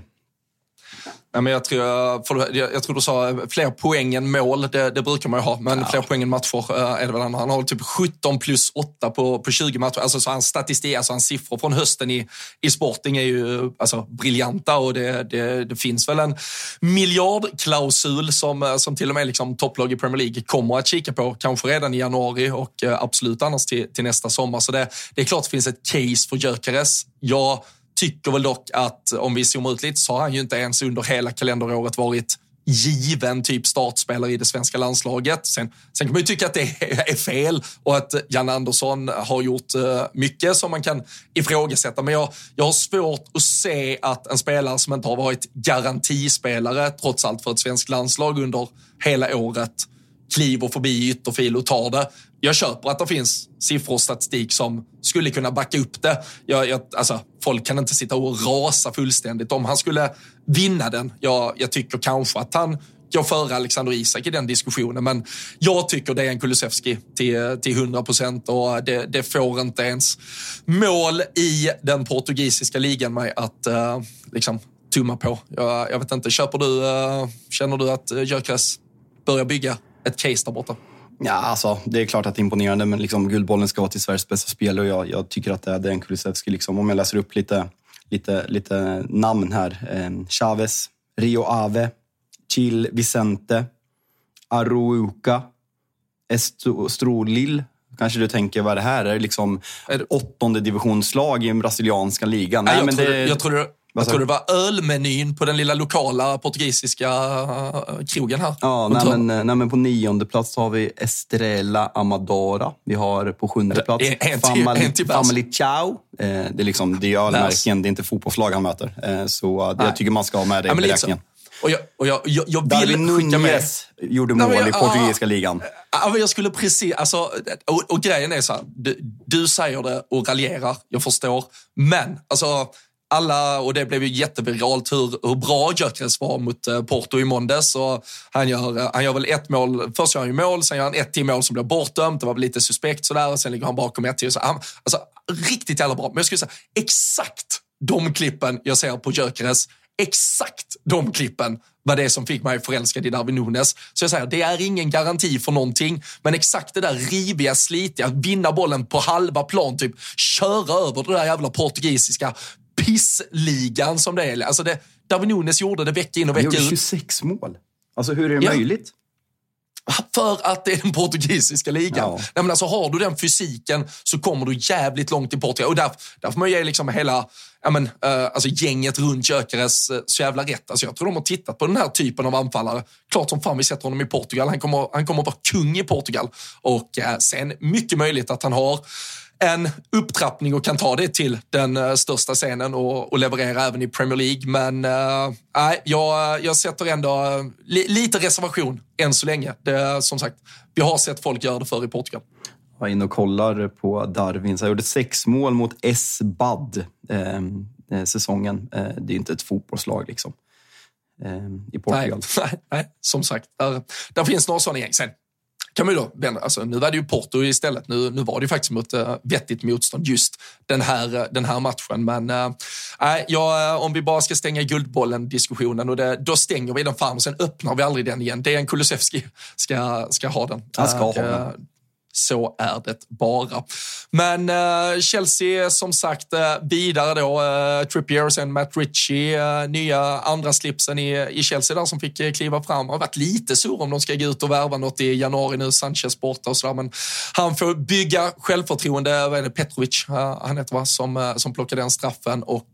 Ja, men jag, tror, för, jag, jag tror du sa fler poäng än mål, det, det brukar man ju ha. Men ja. fler poäng än matcher äh, är det väl han. Han har typ 17 plus 8 på, på 20 matcher. Alltså så hans statistik, alltså hans siffror från hösten i, i Sporting är ju alltså, briljanta och det, det, det finns väl en miljardklausul som, som till och med liksom, topplag i Premier League kommer att kika på, kanske redan i januari och absolut annars till, till nästa sommar. Så det, det är klart det finns ett case för Gyökeres. Jag tycker väl dock att om vi zoomar ut lite så har han ju inte ens under hela kalenderåret varit given typ startspelare i det svenska landslaget. Sen, sen kan man ju tycka att det är fel och att Jan Andersson har gjort eh, mycket som man kan ifrågasätta. Men jag, jag har svårt att se att en spelare som inte har varit garantispelare trots allt för ett svenskt landslag under hela året kliver förbi ytterfil och tar det. Jag köper att det finns siffror och statistik som skulle kunna backa upp det. Jag, jag, alltså, folk kan inte sitta och rasa fullständigt om han skulle vinna den. Jag, jag tycker kanske att han går före Alexander Isak i den diskussionen. Men jag tycker det är en Kulusevski till, till 100 procent och det, det, får inte ens mål i den portugisiska ligan mig att uh, liksom, tumma på. Jag, jag, vet inte, köper du, uh, känner du att eh, Gyökeres börjar bygga ett case där borta? Ja, alltså, det är klart att det är imponerande, men liksom, Guldbollen ska vara till Sveriges bästa spelare och jag, jag tycker att det är en Kulusevski. Liksom. Om jag läser upp lite, lite, lite namn här. Eh, Chavez, Rio Ave, Chil Vicente, Arouca, Estrolil. Kanske du tänker, vad är det här? Är det liksom det... åttonde divisionslag i den brasilianska ligan? Nej, Nej jag, men tror, det... jag tror jag tror det var ölmenyn på den lilla lokala portugisiska eh, krogen här. Ja, nej men, eh, nej men, på nionde plats har vi Estrella Amadora. Vi har på sjunde plats Family Ciao. Eh, det är, liksom, det är ölmärken, det är inte fotbollslag han möter. Så det, jag tycker man ska ha med det i beräkningen. Och jag, och jag, jag, jag vill Darwin Nunez gjorde mål Nej, i portugisiska ligan. Ja, jag skulle precis, alltså, och, och grejen är så här, du, du säger det och raljerar, jag förstår. Men alltså, alla, och det blev ju jätteviralt hur, hur bra Gyökeres var mot eh, Porto i måndags. Och han, gör, eh, han gör väl ett mål, först gör han ju mål, sen gör han ett till mål som blir bortdömt. Det var väl lite suspekt sådär, och sen ligger han bakom ett till. Så han, alltså, riktigt jävla bra. Men jag skulle säga exakt de klippen jag ser på Gyökeres, exakt de klippen var det som fick mig förälskad i Darwin Nunes. Så jag säger, det är ingen garanti för någonting, men exakt det där riviga, slitiga, vinna bollen på halva plan, typ köra över det där jävla portugisiska pissligan som det är. Alltså det, Darwin Nunes gjorde det vecka in och vecka ut. Han gjorde 26 mål. Alltså hur är det ja. möjligt? För att det är den portugisiska ligan. Ja. Nej, men alltså, har du den fysiken så kommer du jävligt långt i Portugal. Och därför, därför får man ge liksom hela ja, men, uh, alltså gänget runt Gyökeres uh, så jävla rätt. Alltså, jag tror de har tittat på den här typen av anfallare. Klart som fan vi sätter honom i Portugal. Han kommer, han kommer att vara kung i Portugal. Och uh, sen mycket möjligt att han har en upptrappning och kan ta det till den uh, största scenen och, och, leverera även i Premier League. Men uh, jag, jag sätter ändå li, lite reservation än så länge. Det, som sagt, vi har sett folk göra det förr i Portugal. Jag var inne och kollar på Darwin. Så jag gjorde sex mål mot S-Bad ehm, eh, säsongen. Eh, det är inte ett fotbollslag liksom. Eh, I Portugal. Nej, nej, nej, som sagt. Där, där finns några sådana gäng. Sen kan man ju då vända, alltså, nu var det ju Porto istället. Nu, nu var det ju faktiskt mot uh, vettigt motstånd just den här, uh, den här matchen. Men uh, ja, om vi bara ska stänga Guldbollen-diskussionen, och det, då stänger vi den fan och sen öppnar vi aldrig den igen. Det är en Kulusevski ska, ska ha den. Han ska ha den. Så är det bara. Men uh, Chelsea som sagt uh, vidare då. Uh, Trippier och sen Matt Ritchie, uh, nya andra slipsen i, i Chelsea där som fick uh, kliva fram. Har varit lite sur om de ska gå ut och värva något i januari nu, Sanchez borta och sådär. Men han får bygga självförtroende. Vad är det, Petrovic, han heter va, som, som plockade den straffen. Och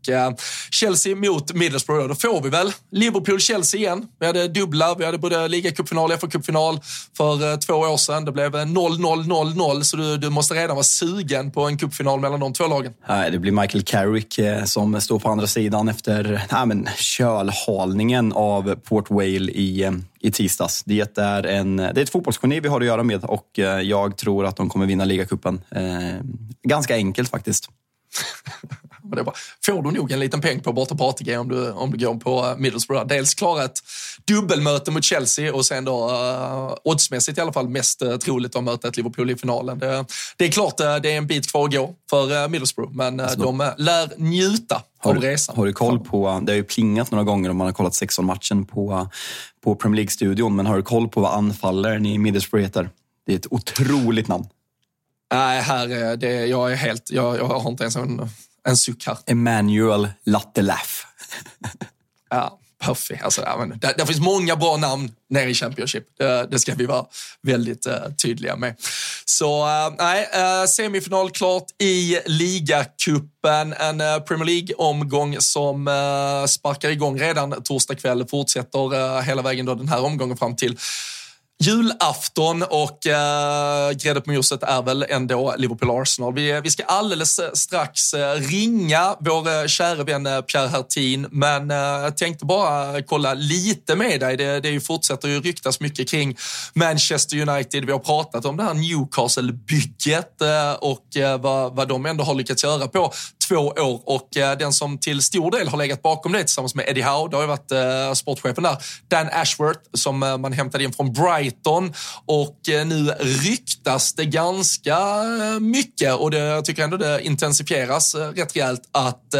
Chelsea mot Middlesbrough, då får vi väl Liverpool-Chelsea igen. Vi hade dubbla, vi hade både ligacupfinal och FA-cupfinal för två år sedan. Det blev 0-0 0-0, så du, du måste redan vara sugen på en cupfinal mellan de två lagen. Nej, det blir Michael Carrick eh, som står på andra sidan efter nej, men, kölhalningen av Port Vale i, eh, i tisdags. Det är, en, det är ett fotbollsgeni vi har att göra med och eh, jag tror att de kommer vinna ligacupen. Eh, ganska enkelt faktiskt. det bara, får du nog en liten peng på borta på ATG om du, om du går på Middlesbrough. Dels klara ett dubbelmöte mot Chelsea och sen då uh, oddsmässigt i alla fall mest uh, troligt att möta ett Liverpool i finalen. Det, det är klart uh, det är en bit kvar att gå för uh, Middlesbrough, men uh, de uh, lär njuta har, resan. Har du koll på, det har ju plingat några gånger om man har kollat 16-matchen på, på Premier League-studion, men har du koll på vad anfallaren i Middlesbrough heter? Det är ett otroligt namn. Nej, här är det, jag är helt, jag, jag har inte ens en, en här. Emmanuel Lattelaff. Ja, perfekt. Alltså, ja, men, det, det finns många bra namn nere i Championship. Det, det ska vi vara väldigt uh, tydliga med. Så uh, nej, uh, semifinal klart i ligacupen. En uh, Premier League-omgång som uh, sparkar igång redan torsdag kväll. Fortsätter hela vägen då den här omgången fram till julafton och eh, grädde på moset är väl ändå Liverpool-Arsenal. Vi, eh, vi ska alldeles eh, strax eh, ringa vår eh, kära vän eh, Pierre Hertin, men eh, tänkte bara kolla lite med dig. Det, det fortsätter ju ryktas mycket kring Manchester United. Vi har pratat om det här Newcastle-bygget eh, och eh, vad, vad de ändå har lyckats göra på två år och eh, den som till stor del har legat bakom det tillsammans med Eddie Howe, det har ju varit eh, sportchefen där, Dan Ashworth som eh, man hämtade in från Brighton. Och eh, nu ryktas det ganska mycket och det, jag tycker ändå det intensifieras rätt rejält att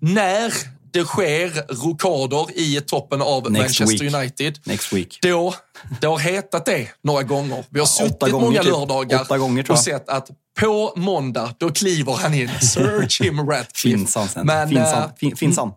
när det sker rokader i toppen av Next Manchester week. United. Next week. Då, det har hetat det några gånger. Vi har Ja, suttit många typ. lördagar gånger, och sett att på måndag, då kliver han in. Sir Jim Ratcliffe. Finns han sen? Men, finns eh, han? Fin, finns han?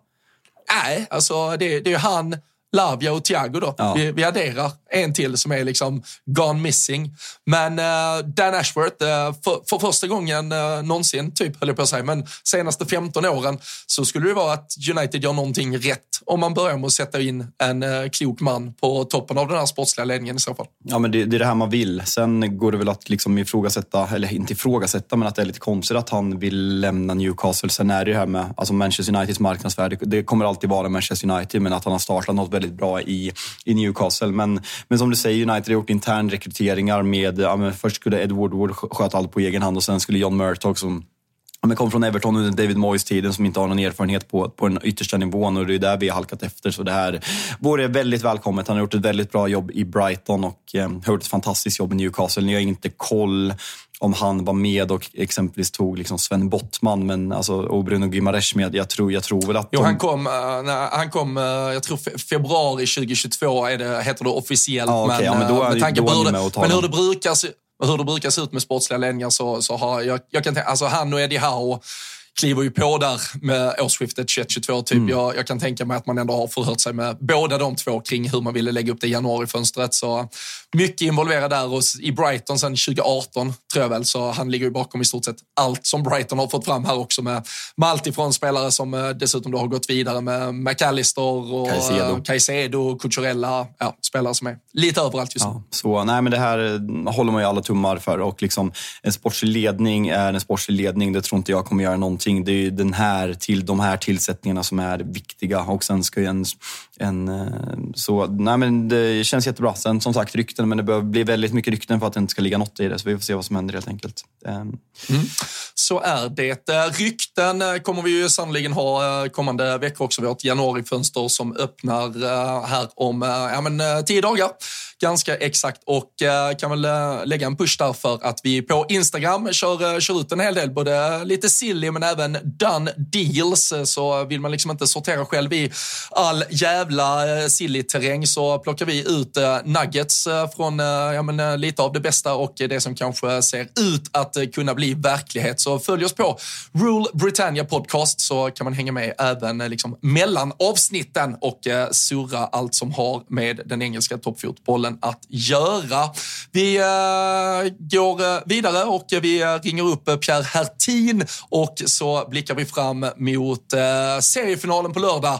Nej, alltså det, det är han, Lavia och Thiago då. Ja. Vi, vi adderar en till som är liksom gone missing. Men uh, Dan Ashworth, uh, för, för första gången uh, någonsin, typ, höll jag på att säga, men senaste 15 åren så skulle det vara att United gör någonting rätt om man börjar med att sätta in en uh, klok man på toppen av den här sportsliga ledningen i så fall. Ja, men det, det är det här man vill. Sen går det väl att liksom ifrågasätta, eller inte ifrågasätta, men att det är lite konstigt att han vill lämna Newcastle. Sen är det ju här med alltså Manchester Uniteds marknadsvärde. Det kommer alltid vara Manchester United, men att han har startat något väldigt bra i, i Newcastle. Men, men som du säger, United har gjort intern rekryteringar med, ja, men först skulle Edward Wood sköta allt på egen hand och sen skulle John Murtock som men kom från Everton under David Moyes-tiden som inte har någon erfarenhet på, på den yttersta nivån och det är där vi har halkat efter. Så det här vore väldigt välkommet. Han har gjort ett väldigt bra jobb i Brighton och eh, har gjort ett fantastiskt jobb i Newcastle. Ni har inte koll om han var med och exempelvis tog liksom Sven Bottman men, alltså, och Bruno Gimares med. Jag tror, jag tror väl att Jo, de, han kom, uh, när, han kom uh, jag tror fe februari 2022 är det, heter det officiellt. Ja, okej, ja, men då är- eh, med tanke då på är hur det, men hur brukar se hur det brukar se ut med sportsliga ledningar så, så har jag, jag kan tänka, alltså han och Eddie Howe kliver ju på där med årsskiftet 21-22 typ. Mm. Jag, jag kan tänka mig att man ändå har förhört sig med båda de två kring hur man ville lägga upp det i januarifönstret. Så mycket involverad där och i Brighton sedan 2018 tror jag väl, så han ligger ju bakom i stort sett allt som Brighton har fått fram här också med, med allt ifrån spelare som eh, dessutom då har gått vidare med McAllister och Caicedo. eh, Caicedo, Cucurella, ja, spelare som är lite överallt just nu. Ja, så, nej, men det här eh, håller man ju alla tummar för. Och liksom, en sportslig ledning är en sportslig ledning. Det tror inte jag kommer göra någonting. Det är ju den här, till, de här tillsättningarna som är viktiga. Och sen ska ju en en eh, så, nej, men det känns jättebra. Sen som sagt rykten, men det behöver bli väldigt mycket rykten för att det inte ska ligga något i det. Så vi får se vad som händer helt enkelt. Ehm. Mm. Så är det. Eh, rykten eh, kommer vi ju sannoliken ha kommande veckor också. Vi har ett januarifönster som öppnar här om ja, men, tio dagar. Ganska exakt och kan väl lägga en push där för att vi på Instagram kör, kör ut en hel del, både lite silly men även done deals. Så vill man liksom inte sortera själv i all jävla jävla eh, sillig terräng så plockar vi ut eh, nuggets eh, från ja, men, lite av det bästa och det som kanske ser ut att kunna bli verklighet. Så följ oss på Rule Britannia Podcast så kan man hänga med även liksom, mellan avsnitten och eh, surra allt som har med den engelska toppfotbollen att göra. Vi eh, går vidare och vi ringer upp Pierre Hertin och så blickar vi fram mot eh, seriefinalen på lördag.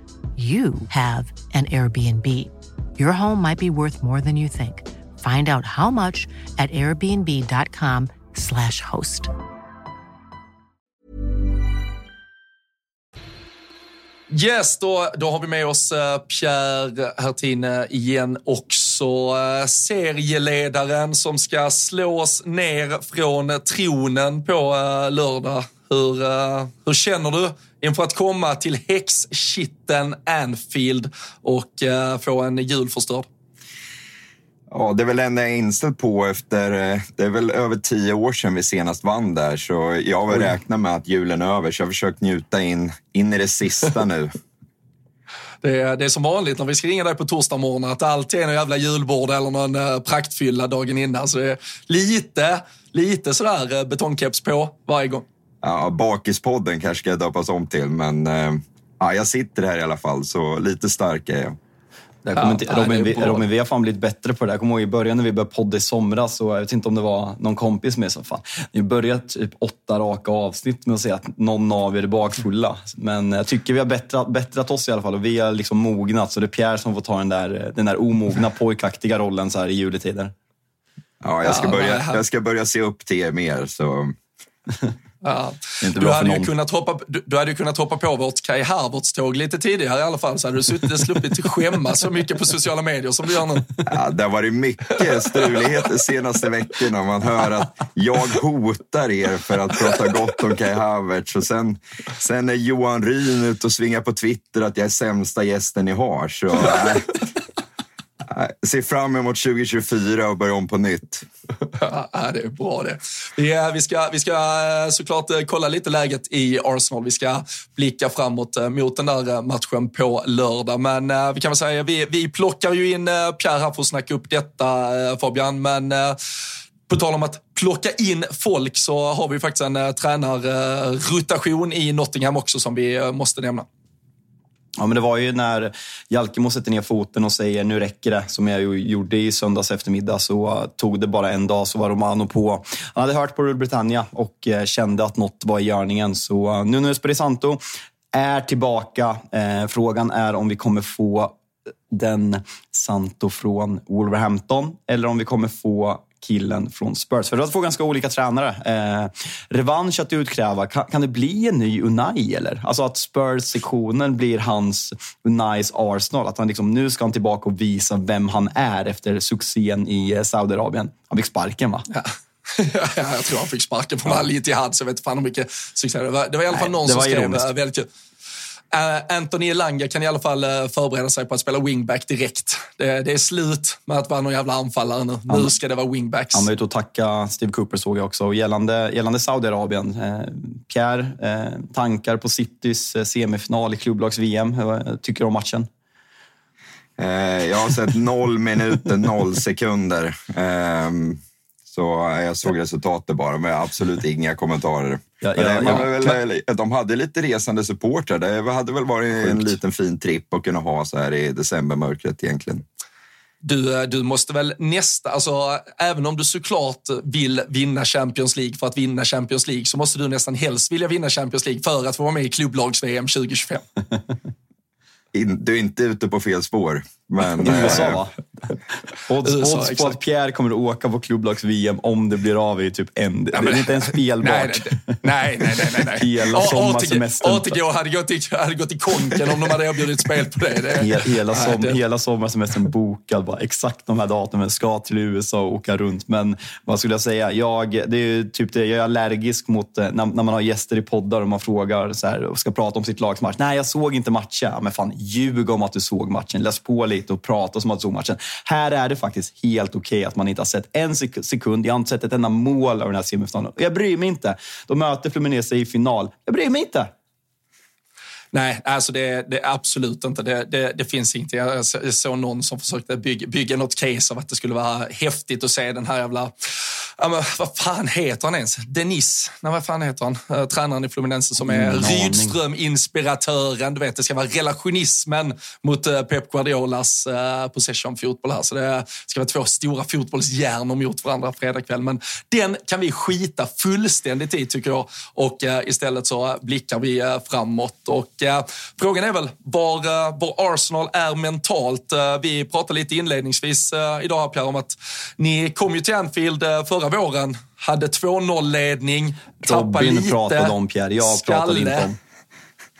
you have an Airbnb. Your home might be worth more than you think. Find out how much at airbnb.com/slash host. Yes, då, då har vi med oss eh, Pierre Hertin igen också. Eh, serieledaren som ska slås ner från tronen på eh, lördag. Hur, hur känner du inför att komma till häxkitten Anfield och få en jul förstörd? Ja, det är väl en jag är inställd på efter... Det är väl över tio år sedan vi senast vann där, så jag har väl räknat med att julen är över, så jag har försökt njuta in, in i det sista nu. Det är, det är som vanligt när vi ska ringa dig på torsdag morgon att det alltid är någon jävla julbord eller någon eh, praktfylla dagen innan. Så det är lite, lite sådär betongkeps på varje gång. Ja, Bakispodden kanske ska döpas om till, men eh, ja, jag sitter här i alla fall, så lite stark är jag. Det ja, inte, Robin, vi, Robin, vi har fan blivit bättre på det. Jag kommer ihåg i början när vi började podda i somras, så jag vet inte om det var någon kompis med som fan, ni börjat typ åtta raka avsnitt med att säga att någon av er är bakfulla. Men jag tycker vi har bättrat, bättrat oss i alla fall och vi har liksom mognat. Så det är Pierre som får ta den där, den där omogna pojkaktiga rollen så här i juletider. Ja, jag ska, börja, jag ska börja se upp till er mer. Så. Ja. Du, hade ju kunnat hoppa, du, du, hade kunnat hoppa på vårt Kai Havertz-tåg lite tidigare i alla fall, så hade du suttit och sluppit skämmas så mycket på sociala medier som du gör nu. Ja, det har varit mycket struligheter senaste veckorna. Man hör att jag hotar er för att prata gott om Kai Havertz och sen, sen är Johan Ryn ute och svingar på Twitter att jag är sämsta gästen ni har. Så, äh, ser fram emot 2024 och börja om på nytt. ja, det är bra det. Vi, eh, ska, vi ska eh, såklart eh, kolla lite läget i Arsenal. Vi ska blicka framåt mot den där matchen på lördag. Men vi kan väl säga, vi, vi plockar ju in Pierre här för att snacka upp detta Fabian. Men på tal om att plocka in folk så har vi faktiskt en tränarrotation i Nottingham också som vi måste nämna. Ja, men det var ju när Jalkemo sätter ner foten och säger nu räcker det, som jag gjorde i söndags eftermiddag, så tog det bara en dag så var Romano på. Han hade hört på Rule Britannia och eh, kände att något var i görningen. Så eh, nu när Esperisanto Santo är tillbaka. Eh, frågan är om vi kommer få den Santo från Wolverhampton eller om vi kommer få killen från Spurs. För det var två ganska olika tränare. Eh, revansch att utkräva. Kan, kan det bli en ny Unai eller? Alltså att Spurs-sektionen blir hans Unais Arsenal. Att han liksom, nu ska han tillbaka och visa vem han är efter succén i eh, Saudiarabien. Han fick sparken va? Ja. jag tror han fick sparken från ja. Al Ittihad, så jag vet fan hur mycket succé det var. Det var i alla fall Nej, någon som skrev ironiskt. Eh, väldigt kul. Uh, Anthony Elanga kan i alla fall uh, förbereda sig på att spela wingback direkt. Det, det, är slut med att vara någon jävla anfallare nu. Nu ska det vara wingbacks. Han var ute och tacka Steve Cooper såg jag också. Och gällande, gällande Saudiarabien, eh, Pierre, eh, tankar på Citys eh, semifinal i klubblags-VM. Vad tycker du om matchen? jag har sett noll minuter, noll sekunder. Ehm, så jag såg resultatet bara, men absolut inga kommentarer. Ja, ja, ja. Väl, de hade lite resande supportrar. Det hade väl varit Sjukt. en liten fin tripp att kunna ha så här i decembermörkret egentligen. Du, du måste väl nästa, alltså även om du såklart vill vinna Champions League för att vinna Champions League så måste du nästan helst vilja vinna Champions League för att få vara med i klubblags-VM 2025. du är inte ute på fel spår. Men, I USA va? Odds, USA, odds på att Pierre kommer att åka på klubblags-VM om det blir av i typ en... Ja, men, det är inte ens spelbart. Nej, nej, nej. nej, nej. Hela sommarsemestern. ATG hade gått, i, hade gått i konken om de hade erbjudit spel på det. det. Hela, hela, som, det. hela sommarsemestern bokad. Bara, exakt de här datumen. Ska till USA och åka runt. Men vad skulle jag säga? Jag, det är typ det, jag är allergisk mot eh, när, när man har gäster i poddar och man frågar så här, och ska prata om sitt lags match. Nej, jag såg inte matchen. Men fan, ljug om att du såg matchen. Läs på lite sitta och prata som att såg matchen. Här är det faktiskt helt okej okay att man inte har sett en sekund. Jag har inte sett ett enda mål av den här semifinalen. Jag bryr mig inte. De möter Fluminense i final. Jag bryr mig inte. Nej, alltså det, det absolut inte. Det, det, det finns ingenting. Jag såg någon som försökte bygga, bygga något case av att det skulle vara häftigt att se den här jävla... Ja, men, vad fan heter han ens? Denis? Nej, vad fan heter han? Uh, tränaren i Fluminense som är Rydström-inspiratören. Du vet, det ska vara relationismen mot uh, Pep Guardiolas uh, possession-fotboll här. Så det ska vara två stora fotbollshjärnor mot varandra fredag kväll. Men den kan vi skita fullständigt i, tycker jag. Och istället så blickar vi framåt. Och eh, frågan är väl var, eh, var Arsenal är mentalt. Eh, vi pratade lite inledningsvis eh, idag, Pierre, om att ni kom ju till Anfield eh, förra våren, hade 2-0-ledning, tappade lite. Robin pratade om Pierre, jag skalle. pratade inte om.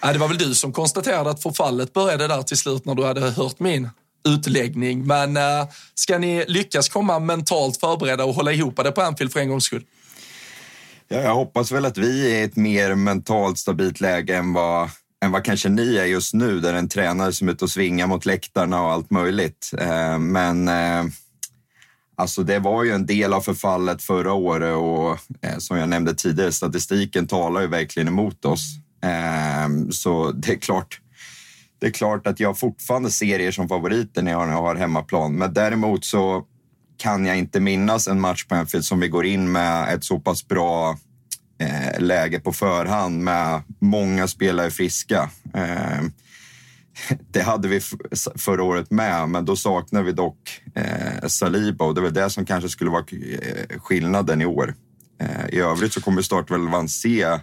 Ja, det var väl du som konstaterade att förfallet började där till slut när du hade hört min utläggning. Men äh, ska ni lyckas komma mentalt förberedda och hålla ihop det på Anfield för en gångs skull? Ja, jag hoppas väl att vi är i ett mer mentalt stabilt läge än vad än vad kanske ni är just nu, där en tränare som är ute och svingar mot läktarna och allt möjligt. Eh, men eh, alltså det var ju en del av förfallet förra året och eh, som jag nämnde tidigare, statistiken talar ju verkligen emot oss. Ehm, så det är klart, det är klart att jag fortfarande ser er som favoriter när jag har hemmaplan. Men däremot så kan jag inte minnas en match på Anfield som vi går in med ett så pass bra eh, läge på förhand med många spelare friska. Eh, det hade vi förra året med, men då saknar vi dock eh, Saliba och det är väl det som kanske skulle vara eh, skillnaden i år. Eh, I övrigt så kommer startrelevan se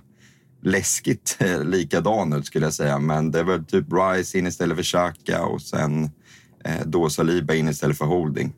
läskigt eh, likadan ut skulle jag säga, men det är väl typ Rice in istället för Xhaka och sen eh, då Saliba in istället för Holding.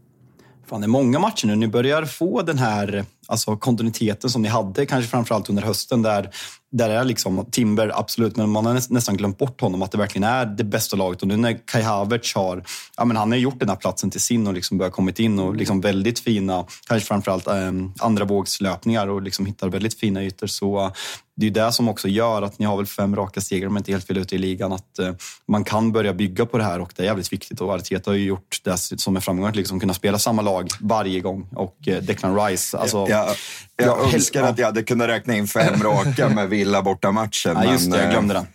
Fan, det är många matcher nu. Ni börjar få den här alltså, kontinuiteten som ni hade, kanske framförallt under hösten, där, där är liksom Timber, absolut, men man har nästan glömt bort honom, att det verkligen är det bästa laget. Och nu när Kai Havertz har, ja, men han har gjort den här platsen till sin och liksom börjat kommit in och liksom väldigt fina, kanske framförallt eh, andra vågslöpningar och liksom hittar väldigt fina ytor. Så det är det som också gör att ni har väl fem raka segrar om jag inte helt fel ute i ligan. Att eh, man kan börja bygga på det här och det är jävligt viktigt. Och Arteta har ju gjort det som är framgång, att liksom kunna spela samma lag varje gång. Och eh, Declan Rice, alltså... Ja, jag, jag önskar att jag hade kunnat räkna in fem raka med Villa borta matchen. Ja, just det, jag glömde den.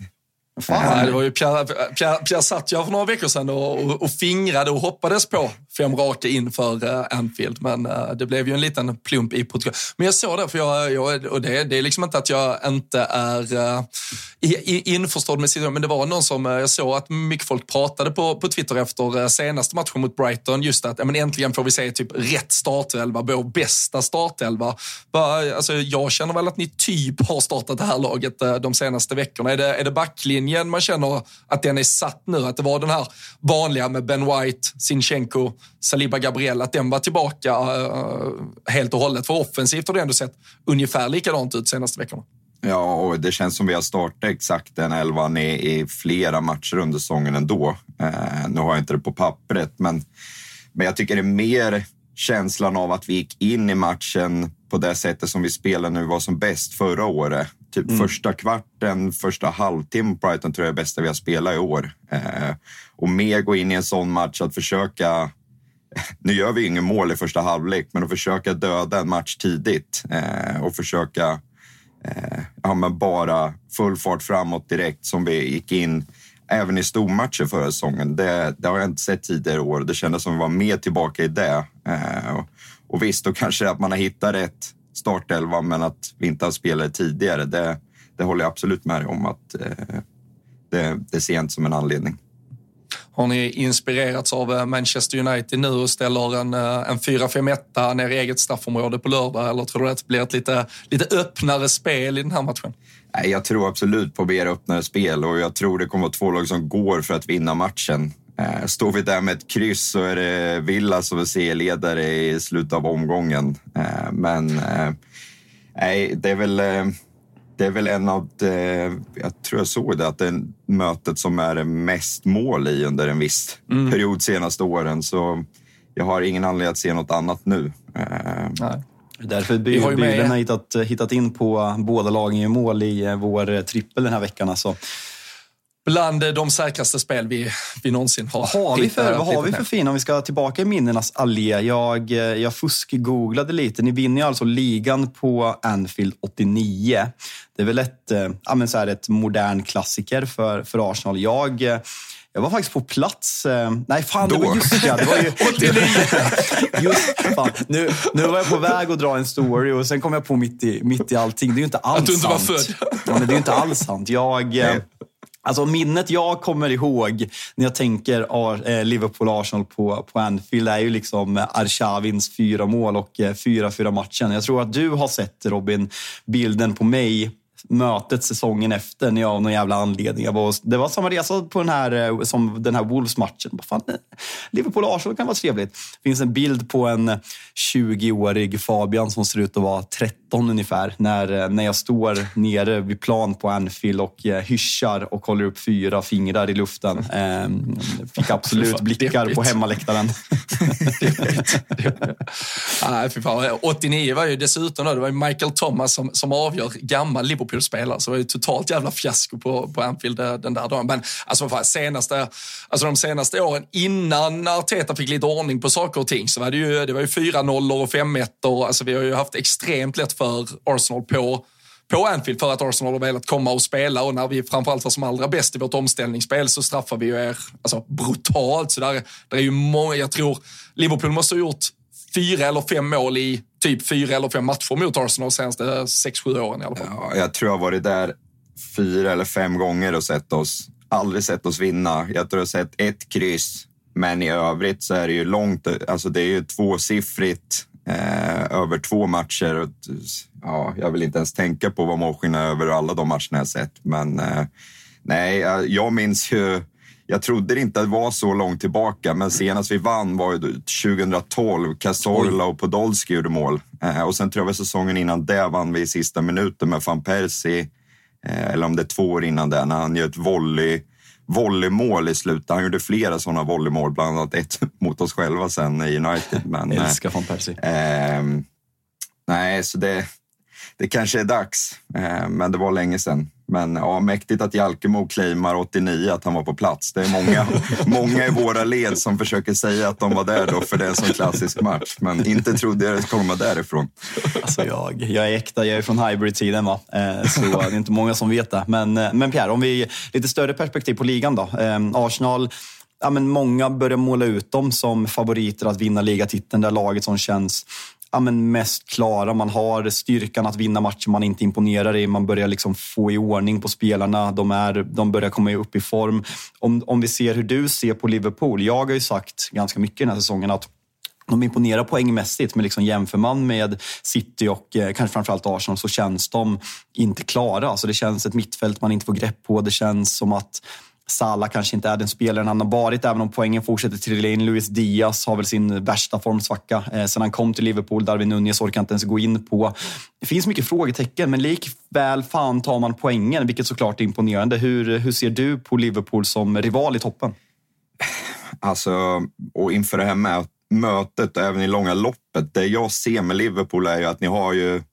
Fan. Ja, det var ju Pierre, Pierre, Pierre satt ju för några veckor sedan och, och, och, fingrade och hoppades på fem raka inför uh, eh, Anfield, men uh, det blev ju en liten plump i protokollet. Men jag såg det, för jag, jag och det, det är liksom inte att jag inte är uh, införstådd med situationen, men det var någon som, jag såg att mycket folk pratade på, på Twitter efter senaste matchen mot Brighton, just att ja, men äntligen får vi se typ rätt startelva, vår bästa startelva. Alltså, jag känner väl att ni typ har startat det här laget de senaste veckorna. Är det, är det backlinjen man känner att den är satt nu. Att det var den här vanliga med Ben White, Sinchenko, Saliba Gabriel, att den var tillbaka uh, helt och hållet. För offensivt har det ändå sett ungefär likadant ut senaste veckorna. Ja, och det känns som vi har startat exakt den elvan i, i flera matcher under säsongen ändå. Uh, nu har jag inte det på pappret, men, men jag tycker det är mer känslan av att vi gick in i matchen på det sättet som vi spelar nu var som bäst förra året. Typ mm. första kvarten, första halvtimmen på Brighton tror jag är bästa vi har spelat i år. Eh, och mer gå in i en sån match att försöka nu gör vi ingen mål i första halvlek, men att försöka döda en match tidigt eh, och försöka eh, ja, men bara full fart framåt direkt som vi gick in även i stormatcher förra säsongen. Det, det har jag inte sett tidigare år. Det kändes som att vi var mer tillbaka i det. Eh, och, och visst, då kanske att man har hittat rätt startelva, men att vi inte har spelat tidigare, det, det håller jag absolut med om att eh, det, det ser jag inte som en anledning. Har ni inspirerats av eh, Manchester United nu och ställer en, eh, en 4-5-1 ner i eget straffområde på lördag? Eller tror du att det blir ett lite, lite öppnare spel i den här matchen? Nej, jag tror absolut på mer öppnare spel och jag tror det kommer att vara två lag som går för att vinna matchen. Eh, står vi där med ett kryss så är det Villa som är serieledare i slutet av omgången. Men nej, det är väl det är väl en av, de, jag tror jag såg det, att det är mötet som är mest mål i under en viss mm. period senaste åren. Så jag har ingen anledning att se något annat nu. Eh, Nej. Därför Bylund har hittat, hittat in på båda lagen i mål i eh, vår trippel den här veckan. Alltså. Bland de säkraste spel vi, vi någonsin har. Vad har vi för, vad har vi för fina, om vi ska tillbaka i minnenas allé. Jag, eh, jag fuskgooglade lite. Ni vinner ju alltså ligan på Anfield 89. Det är väl ett, eh, ja, men så här, ett modern klassiker för, för Arsenal. Jag, eh, jag var faktiskt på plats. eh, Nej, fan, det Då? var just det. det var ju, 89! Just, fan. Nu, nu var jag på väg att dra en story och sen kom jag på mitt i, mitt i allting. Det är ju inte alls Att du inte var sant. född. Ja, men det är ju inte alls sant. Jag... eh, Alltså minnet jag kommer ihåg när jag tänker eh, Liverpool-Arsenal på, på Anfield är ju liksom eh, Arshavins fyra mål och eh, 4-4 matchen. Jag tror att du har sett, Robin, bilden på mig mötet säsongen efter när jag av någon jävla anledning, jag var, det var samma resa på den här, som den här Wolves-matchen. Liverpool-Arsenal kan vara trevligt. Det finns en bild på en 20-årig Fabian som ser ut att vara 30 13 ungefär. När, eh, när jag står nere vid plan på Anfield och eh, hyschar och håller upp fyra fingrar i luften. Eh, fick absolut blickar på hemmaläktaren. Nej, fy fan. 89 var ju dessutom då, det var Michael Thomas som, som avgör gammal Liverpool-spelare. Så det var ju totalt jävla fiasko på, på Anfield eh, den där dagen. Men alltså, fan, senaste, alltså de senaste åren innan Arteta fick lite ordning på saker och ting så var det ju, det var ju 4-0 och 5-1. och, Alltså, vi har ju haft extremt lätt för för Arsenal på på Anfield för att Arsenal har velat komma och spela och när vi framförallt var som allra bäst i vårt omställningsspel så straffar vi ju er alltså, brutalt. Så där, där är ju många, jag tror Liverpool måste ha gjort fyra eller fem mål i typ fyra eller fem matcher mot Arsenal de senaste sex, sju åren i alla fall. Ja, jag tror jag har varit där fyra eller fem gånger och sett oss. Aldrig sett oss vinna. Jag tror jag har sett ett kryss. Men i övrigt så är det ju långt. Alltså det är ju tvåsiffrigt eh, över två matcher. Ja, jag vill inte ens tänka på vad målskillnaden är över alla de matcherna jag sett. Men eh, nej, jag, minns ju... Jag trodde inte att det var så långt tillbaka, men senast vi vann var ju 2012. Cazorla och Podolski gjorde mål. Eh, och sen tror jag säsongen innan det vann vi i sista minuten med van Persie. Eh, eller om det är två år innan det, när han gör ett volley, volleymål i slutet. Han gjorde flera sådana volleymål, bland annat ett mot oss själva sen i United. Men, eh, Älskar van Persie. Ehm, nej, så det, det kanske är dags, eh, men det var länge sedan. Men ja, mäktigt att Jalkemo claimar 89 att han var på plats. Det är många, många i våra led som försöker säga att de var där då för det är en sån klassisk match. Men inte trodde jag det skulle komma därifrån. Alltså jag, jag är äkta, jag är från hybrid-tiden. Va? Eh, så det är inte många som vet det. Men, eh, men Pierre, om vi lite större perspektiv på ligan då. Eh, Arsenal, ja, men många börjar måla ut dem som favoriter att vinna ligatiteln. Det laget som känns ja, men mest klara. Man har styrkan att vinna matcher man inte imponerar i. Man börjar liksom få i ordning på spelarna. De, är, de börjar komma upp i form. Om, om vi ser hur du ser på Liverpool. Jag har ju sagt ganska mycket den här säsongen att de imponerar poängmässigt, men liksom jämför man med City och eh, kanske framförallt Arsenal så känns de inte klara. Alltså det känns ett mittfält man inte får grepp på. Det känns som att Salah kanske inte är den spelaren han har varit, även om poängen fortsätter trilla in. Luis Diaz har väl sin värsta formsvacka eh, sen han kom till Liverpool. Darwin Nunez orkar inte ens gå in på. Det finns mycket frågetecken, men likväl fan tar man poängen, vilket såklart är imponerande. Hur, hur ser du på Liverpool som rival i toppen? Alltså, och inför det här med mötet och även i långa loppet. Det jag ser med Liverpool är ju att ni har ju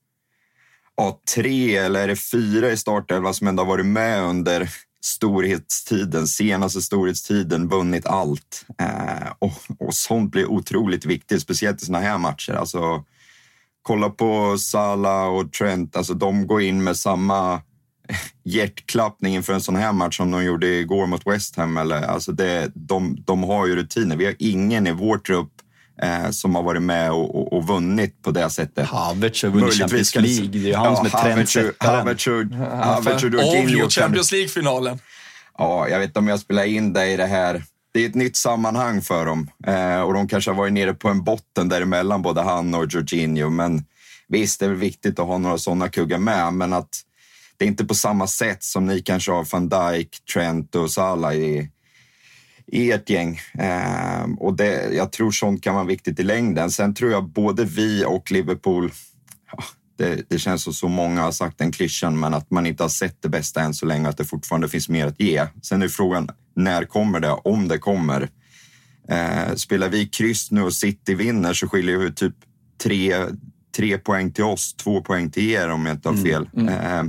ja, tre eller är det fyra i startelvan som ändå har varit med under storhetstiden, senaste storhetstiden, vunnit allt. Eh, och, och sånt blir otroligt viktigt, speciellt i såna här matcher. Alltså, kolla på Salah och Trent, alltså de går in med samma hjärtklappning inför en sån här match som de gjorde igår mot West Ham. Eller, alltså det, de, de har ju rutiner. Vi har ingen i vår trupp eh, som har varit med och, och, och vunnit på det sättet. Havertz har vunnit Champions League. Det är ju han som är trendsättaren. Havertz och- Jorginho Champions League-finalen. Ja, jag vet inte om jag spelar in det i det här. Det är ett nytt sammanhang för dem eh, och de kanske har varit nere på en botten däremellan, både han och Jorginho. Men visst, det är väl viktigt att ha några sådana kuggar med, men att det är inte på samma sätt som ni kanske har van Dijk, Trent och Salah i, i ert gäng. Eh, och det, jag tror sånt kan vara viktigt i längden. Sen tror jag både vi och Liverpool ja, det, det känns som så många har sagt den klyschan, men att man inte har sett det bästa än så länge, att det fortfarande finns mer att ge. Sen är frågan, när kommer det? Om det kommer. Eh, spelar vi kryss nu och City vinner så skiljer det typ tre, tre poäng till oss, två poäng till er om jag inte har fel. Eh,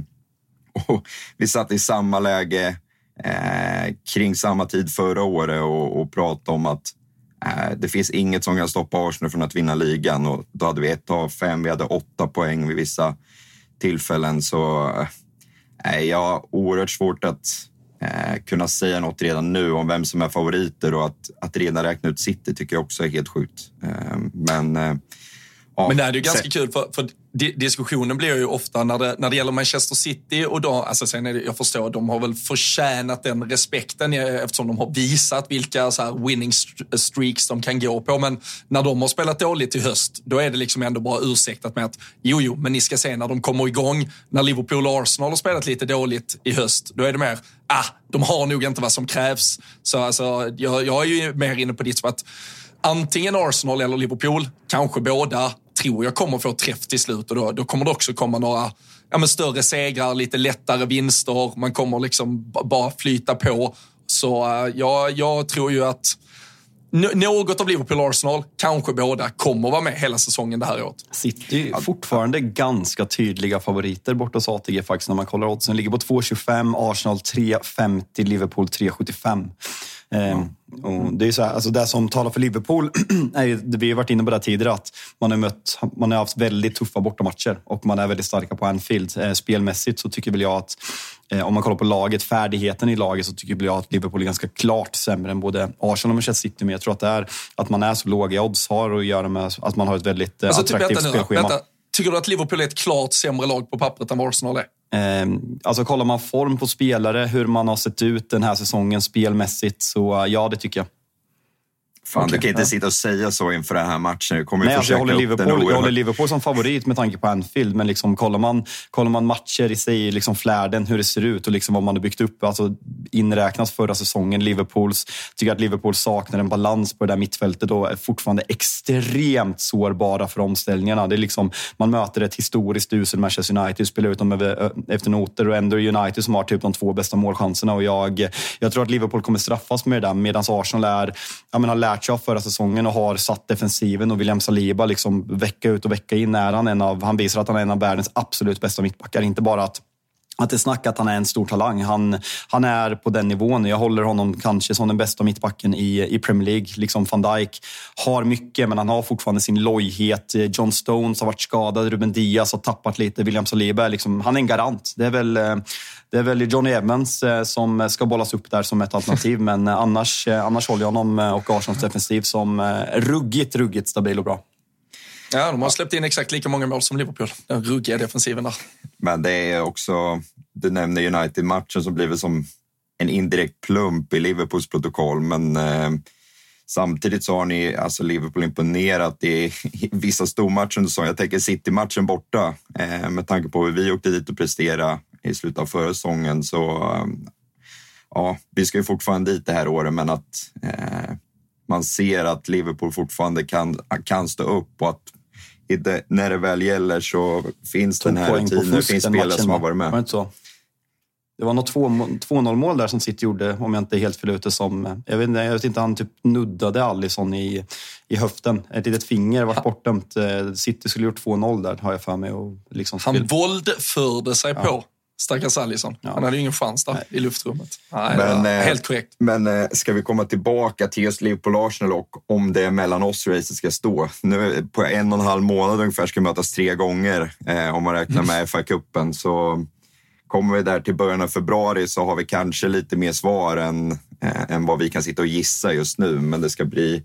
och vi satt i samma läge eh, kring samma tid förra året och, och prata om att eh, det finns inget som kan stoppa Arsenal från att vinna ligan. Och då hade vi ett av fem, vi hade åtta poäng vid vissa tillfällen. Så eh, jag har oerhört svårt att eh, kunna säga något redan nu om vem som är favoriter och att, att redan räkna ut City tycker jag också är helt sjukt. Eh, men eh, men det är ju ganska kul, för, för diskussionen blir ju ofta när det, när det gäller Manchester City och då, alltså sen är det, jag förstår, de har väl förtjänat den respekten eftersom de har visat vilka så winning streaks de kan gå på. Men när de har spelat dåligt i höst, då är det liksom ändå bara ursäktat med att jo, jo, men ni ska se när de kommer igång, när Liverpool och Arsenal har spelat lite dåligt i höst, då är det mer, ah, de har nog inte vad som krävs. Så alltså, jag, jag är ju mer inne på ditt som att antingen Arsenal eller Liverpool, kanske båda, tror jag kommer få träff till slut och då, då kommer det också komma några ja, men större segrar, lite lättare vinster. Man kommer liksom bara flyta på. Så eh, ja, jag tror ju att något av Liverpool och Arsenal, kanske båda, kommer vara med hela säsongen det här året. City är fortfarande ganska tydliga favoriter borta hos ATG faktiskt när man kollar oddsen. Ligger på 2,25, Arsenal 3,50, Liverpool 3,75. Mm. Och det, är så här, alltså det som talar för Liverpool, är vi har varit inne på det tidigare, att man har, mött, man har haft väldigt tuffa bortamatcher och man är väldigt starka på Anfield. Eh, spelmässigt så tycker väl jag att, om man kollar på laget, färdigheten i laget, så tycker jag att Liverpool är ganska klart sämre än både Arsenal och Manchester City. Men jag tror att det är att man är så låga odds har att göra med att man har ett väldigt alltså, typ attraktivt typ, spelschema. Vänta. Tycker du att Liverpool är ett klart sämre lag på pappret än vad Arsenal är? Eh, alltså kollar man form på spelare, hur man har sett ut den här säsongen spelmässigt, så ja, det tycker jag. Fan, okay, du kan inte ja. sitta och säga så inför den här matchen. Du kommer Nej, alltså, jag, håller Liverpool, jag håller Liverpool som favorit med tanke på Anfield, men liksom, kollar, man, kollar man matcher i sig, liksom flärden, hur det ser ut och liksom vad man har byggt upp, alltså inräknas förra säsongen, Liverpools, tycker att Liverpool saknar en balans på det där mittfältet och är fortfarande extremt sårbara för omställningarna. Det är liksom, man möter ett historiskt usel Manchester United, spelar ut dem efter noter och ändå United som har typ de två bästa målchanserna och jag, jag tror att Liverpool kommer straffas med det där medan Arsenal är, jag menar, lärt sig av förra säsongen och har satt defensiven och William Saliba liksom vecka ut och vecka in är han en av, han visar att han är en av världens absolut bästa mittbackar. Inte bara att att det snack att han är en stor talang. Han, han är på den nivån. Jag håller honom kanske som den bästa mittbacken i, i Premier League. Liksom van Dijk har mycket, men han har fortfarande sin lojhet. John Stones har varit skadad, Ruben Diaz har tappat lite. William Saliba, liksom, han är en garant. Det är väl, eh, det är väl Johnny Evans eh, som ska bollas upp där som ett alternativ, men annars, annars håller jag honom och Arsenals defensiv som ruggigt, ruggigt stabil och bra. Ja, de har släppt in exakt lika många mål som Liverpool. Den ruggiga defensiven där. Men det är också, du nämner United-matchen som blir som en indirekt plump i Liverpools protokoll, men eh, samtidigt så har ni alltså Liverpool imponerat i, i vissa stormatcher. Så jag tänker City-matchen borta, eh, med tanke på hur vi åkte dit och presterade i slutet av förra säsongen. Så eh, ja, vi ska ju fortfarande dit det här året, men att eh, man ser att Liverpool fortfarande kan, kan stå upp och att det, när det väl gäller så finns den här rutinen. Det finns spelare som har varit med. Var det, så? det var något 2-0 mål där som City gjorde, om jag inte är helt fel ute. Som, jag, vet, jag vet inte, han typ nuddade Alisson i, i höften. Ett litet finger var bortdömt. Eh, City skulle gjort 2-0 där, har jag för mig. Och liksom han våldförde sig ja. på Stackars Alisson. Ja. Han hade ju ingen chans där Nej. i luftrummet. Nej, men, eh, helt korrekt. Men eh, ska vi komma tillbaka till just Liverpool Arsenal och om det är mellan oss racet ska stå. Nu på en och en halv månad ungefär ska vi mötas tre gånger eh, om man räknar med mm. FA-cupen. Så kommer vi där till början av februari så har vi kanske lite mer svar än, eh, än vad vi kan sitta och gissa just nu. Men det ska bli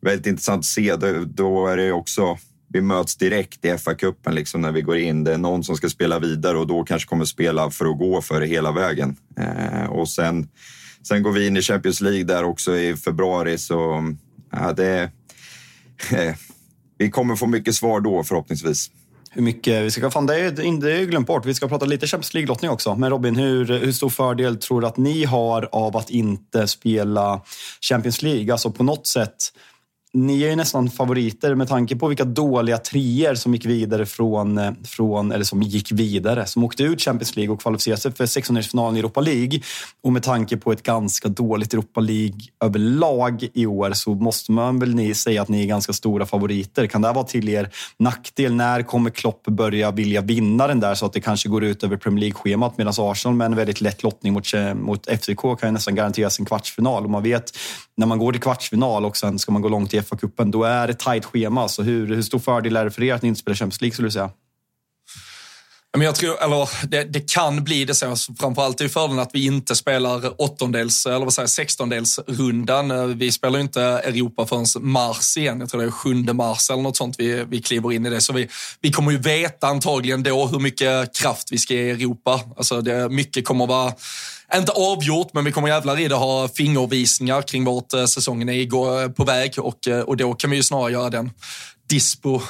väldigt intressant att se. Då, då är det också vi möts direkt i FA-cupen liksom när vi går in. Det är någon som ska spela vidare och då kanske kommer spela för att gå för det hela vägen. Eh, och sen, sen går vi in i Champions League där också i februari. Så ja, det, eh, vi kommer få mycket svar då förhoppningsvis. Hur mycket, vi ska, fan, det, är, det är glömt bort. Vi ska prata lite Champions League-lottning också. Men Robin, hur, hur stor fördel tror du att ni har av att inte spela Champions League? Alltså på något sätt ni är ju nästan favoriter med tanke på vilka dåliga trier som gick vidare från, eh, från, eller som gick vidare, som åkte ut Champions League och kvalificerade sig för 16-finalen i Europa League. Och med tanke på ett ganska dåligt Europa League överlag i år så måste man väl ni säga att ni är ganska stora favoriter. Kan det här vara till er nackdel? När kommer Klopp börja vilja vinna den där så att det kanske går ut över Premier League-schemat? Medan Arsenal med en väldigt lätt lottning mot, mot FCK kan ju nästan garanteras en kvartsfinal. Och man vet när man går till kvartsfinal och sen ska man gå långt i FA-cupen, då är det tajt schema. Så hur, hur stor fördel är det för er att ni inte spelar Champions League, skulle du säga? Men jag tror, eller det, det, kan bli det så. Framförallt är fördelen att vi inte spelar åttondels, eller vad säger sextondelsrundan. Vi spelar ju inte Europa förrän mars igen. Jag tror det är 7 mars eller något sånt vi, vi kliver in i det. Så vi, vi kommer ju veta antagligen då hur mycket kraft vi ska ge Europa. Alltså det, mycket kommer vara inte avgjort, men vi kommer jävlar i det ha fingervisningar kring vart eh, säsongen är på väg. Och, eh, och då kan vi ju snarare göra den, dispo,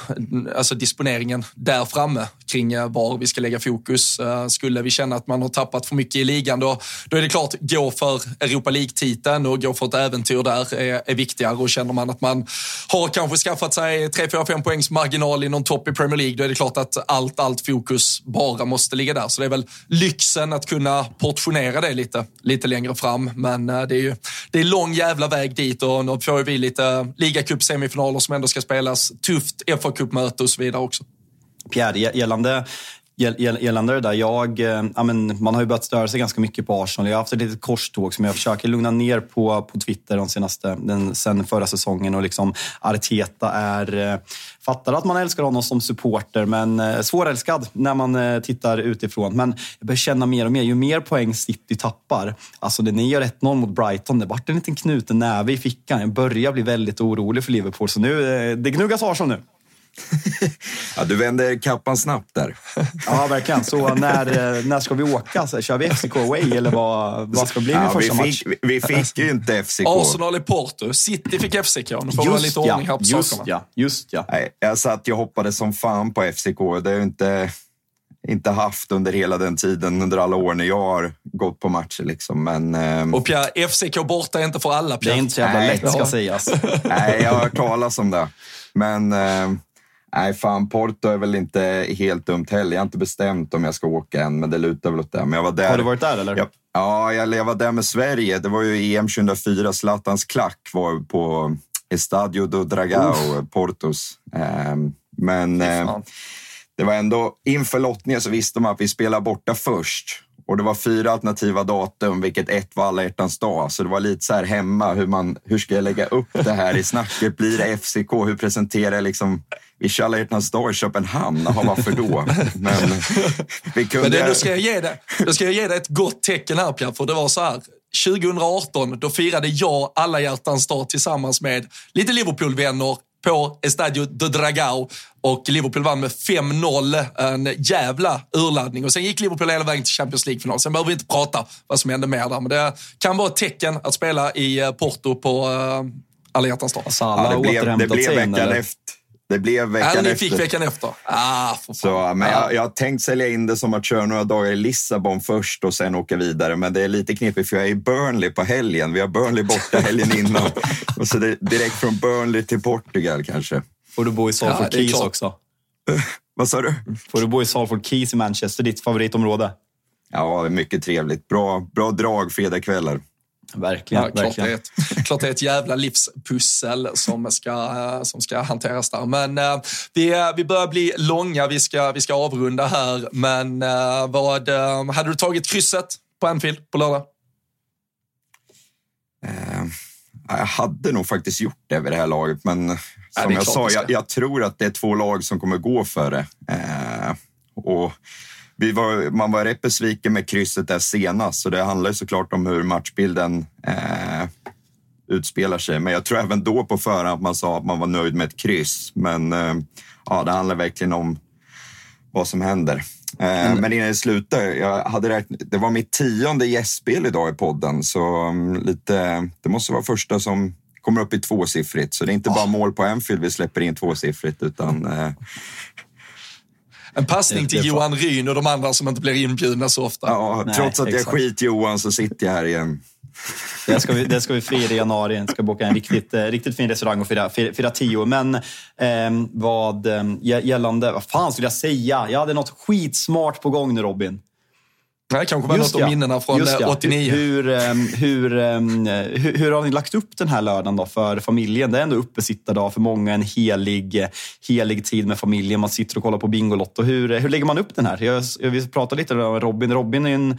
alltså disponeringen där framme kring var vi ska lägga fokus. Eh, skulle vi känna att man har tappat för mycket i ligan, då, då är det klart, gå för Europa League-titeln och gå för ett äventyr där är, är viktigare. Och känner man att man har kanske skaffat sig 3, 4, 5 poängs marginal i någon topp i Premier League, då är det klart att allt, allt fokus bara måste ligga där. Så det är väl lyxen att kunna portionera det lite, lite längre fram. Men eh, det är ju det är lång jävla väg dit och nu får vi lite ligacup-semifinaler som ändå ska spelas tufft FA-cupmöte och så vidare också. Pierre, gällande Gällande det där, jag, eh, ja, men, man har ju börjat störa sig ganska mycket på Arsenal. Jag har haft ett litet korståg som jag försöker lugna ner på, på Twitter de senaste, den, sen förra säsongen. Och liksom, Arteta är, eh, fattar att man älskar honom som supporter, men eh, svårälskad när man tittar utifrån. Men jag börjar känna mer och mer, ju mer poäng City tappar. Alltså det ni gör 1-0 mot Brighton, det vart en liten knuten näve i fickan. Jag börjar bli väldigt orolig för Liverpool, så nu, det gnuggas Arsenal nu. ja, du vänder kappan snabbt där. ja, verkligen. Så när, när ska vi åka? Så kör vi FCK away eller vad, vad ska bli min ja, första vi match? Fick, vi fick ju inte FCK. Arsenal i Porto. City fick FCK. Nu får just lite ordning här på just sakerna. Ja, just ja. Nej, jag satt och hoppades som fan på FCK. Det har jag inte, inte haft under hela den tiden, under alla år när jag har gått på matcher. Liksom. Men, um... Och Pierre, FCK borta är inte för alla. Pierre. Det är inte så jävla lätt ska sägas. Nej, jag har hört talas om det. Men... Um... Nej, fan Porto är väl inte helt dumt heller. Jag har inte bestämt om jag ska åka än, men det lutar väl åt det. Men jag var där. Har du varit där eller? Jag, ja, jag, jag var där med Sverige. Det var ju EM 2004. Zlatans klack var på Estadio do Dragao. Portos. Um, men um, det var ändå inför lottningen så visste man att vi spelar borta först. Och det var fyra alternativa datum, vilket ett var alla hjärtans dag. Så det var lite så här hemma, hur, man, hur ska jag lägga upp det här i snacket? Blir det FCK? Hur presenterar jag liksom vi kör alla hjärtans dag i Köpenhamn. Jaha, varför då? Men, vi kunde... Men det, då, ska jag ge dig, då ska jag ge dig ett gott tecken här Pierre, för det var så här. 2018, då firade jag alla hjärtans dag tillsammans med lite Liverpool-vänner på Estadio de Dragao och Liverpool vann med 5-0. En jävla urladdning. Och sen gick Liverpool hela vägen till Champions League-final. Sen behöver vi inte prata vad som hände mer där, men det kan vara ett tecken att spela i eh, Porto på uh, alla hjärtans dag. Ja, det blev, det blev veckan efter. Det blev veckan efter. Ni fick veckan efter. Ah, så, men jag, jag har tänkt sälja in det som att köra några dagar i Lissabon först och sen åka vidare. Men det är lite knepigt för jag är i Burnley på helgen. Vi har Burnley borta helgen innan. och så det, direkt från Burnley till Portugal kanske. Får du bo i Salford ja, Keys också? Vad sa du? Får du bo i Salford Keys i Manchester, ditt favoritområde? Ja, mycket trevligt. Bra, bra drag fredagskvällar. Verkligen. Ja, klart, Det är ett, klart det är ett jävla livspussel som ska, som ska hanteras där. Men uh, vi, vi börjar bli långa, vi ska, vi ska avrunda här. Men uh, vad, uh, hade du tagit krysset på Anfield på lördag? jag hade nog faktiskt gjort det vid det här laget, men som jag sa, jag, jag, tror att det är två lag som kommer gå för det. och vi var, man var rätt besviken med krysset där senast, så det handlar såklart om hur matchbilden eh, utspelar sig. Men jag tror även då på förhand att man sa att man var nöjd med ett kryss. Men eh, ja, det handlar verkligen om vad som händer. Eh, men innan det slutar, jag hade räknat, det var mitt tionde gästspel idag i podden, så um, lite, det måste vara första som kommer upp i tvåsiffrigt. Så det är inte bara mål på Anfield vi släpper in tvåsiffrigt, utan eh, en passning till Johan Ryn och de andra som inte blir inbjudna så ofta. Ja, Nej, trots att jag skit Johan så sitter jag här igen. Det ska vi, det ska vi fira i januari. Jag ska boka en riktigt, eh, riktigt fin restaurang och fira, fira, fira tio. Men eh, vad eh, gällande... Vad fan skulle jag säga? Jag hade något skitsmart på gång nu, Robin. Det kanske var något av minnena från Just ja. 89. Hur, ehm, hur, ehm, hur, hur, har ni lagt upp den här lördagen då för familjen? Det är ändå uppesittardag för många, en helig, helig tid med familjen. Man sitter och kollar på Bingolotto. Hur, hur lägger man upp den här? Jag, jag vill prata lite om Robin. Robin är en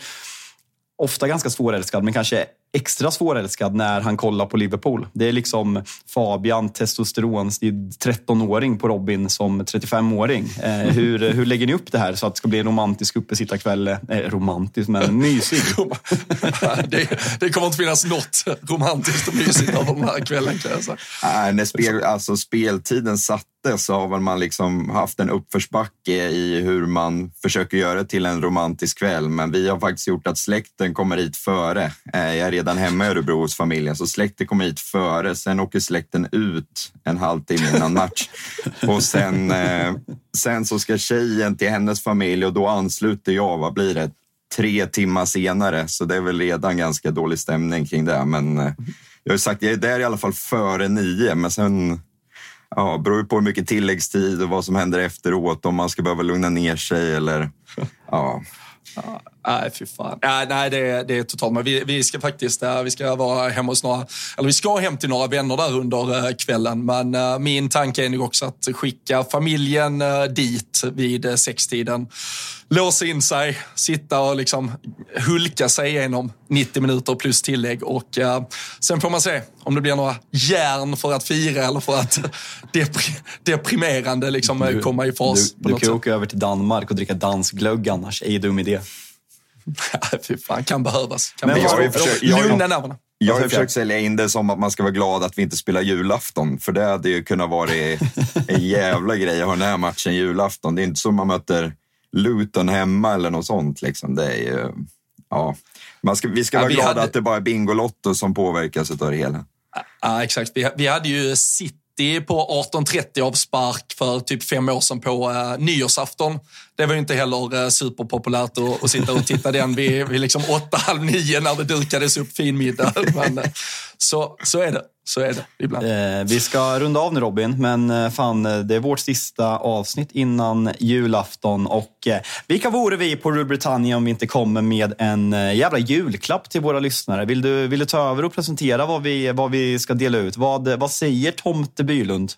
ofta ganska svårälskad, men kanske extra svårälskad när han kollar på Liverpool. Det är liksom Fabian, testosteron, 13-åring på Robin som 35-åring. Eh, hur, hur lägger ni upp det här så att det ska bli en romantisk uppesittarkväll? Eh, romantisk, men mysig. det, det kommer inte finnas något romantiskt och mysigt över den här kvällen kan jag säga. Nej, när spel, alltså, speltiden satt så har väl man liksom haft en uppförsbacke i hur man försöker göra det till en romantisk kväll. Men vi har faktiskt gjort att släkten kommer hit före. Eh, jag är redan hemma i Örebro hos familjen, så släkten kommer hit före. Sen åker släkten ut en halvtimme innan match. Och sen, eh, sen så ska tjejen till hennes familj och då ansluter jag, vad blir det, tre timmar senare. Så det är väl redan ganska dålig stämning kring det. Men eh, jag har sagt, jag är där i alla fall före nio, men sen Ja, beror på hur mycket tilläggstid och vad som händer efteråt, om man ska behöva lugna ner sig eller... Ja. Nej, fy fan. Ja, nej, det, det är totalt. Men vi, vi ska faktiskt äh, vi ska vara hemma hos några, eller vi ska hem till några vänner där under äh, kvällen. Men äh, min tanke är nog också att skicka familjen dit vid sextiden. Låsa in sig, sitta och liksom hulka sig igenom 90 minuter plus tillägg. Och sen får man se om det blir några järn för att fira eller för att depri deprimerande liksom du, komma i fas. Du, du kan åka över till Danmark och dricka dansk glögg annars. Ej dum idé. Fy fan, kan behövas. Kan Men behövas. Jag, försökt, jag, Lugna nerverna. Jag har försökt sälja in det som att man ska vara glad att vi inte spelar julafton. För det hade ju kunnat vara en jävla grej att ha den här matchen julafton. Det är inte som man möter Luton hemma eller något sånt. Liksom. Det är ju, ja. man ska, vi ska ja, vara vi glada hade... att det bara är Bingolotto som påverkas av det hela. Ja, exakt. Vi, vi hade ju City på 18.30 avspark för typ fem år sedan på eh, nyårsafton. Det var ju inte heller eh, superpopulärt att, att sitta och titta den vid, vid liksom åtta, halv nio när det dukades upp fin middag. Men, eh, så, så är det. Så är det ibland. Eh, vi ska runda av nu Robin, men eh, fan, det är vårt sista avsnitt innan julafton. Och eh, vilka vore vi på Rule Britannia om vi inte kommer med en eh, jävla julklapp till våra lyssnare? Vill du, vill du ta över och presentera vad vi, vad vi ska dela ut? Vad, vad säger Tomte Bylund?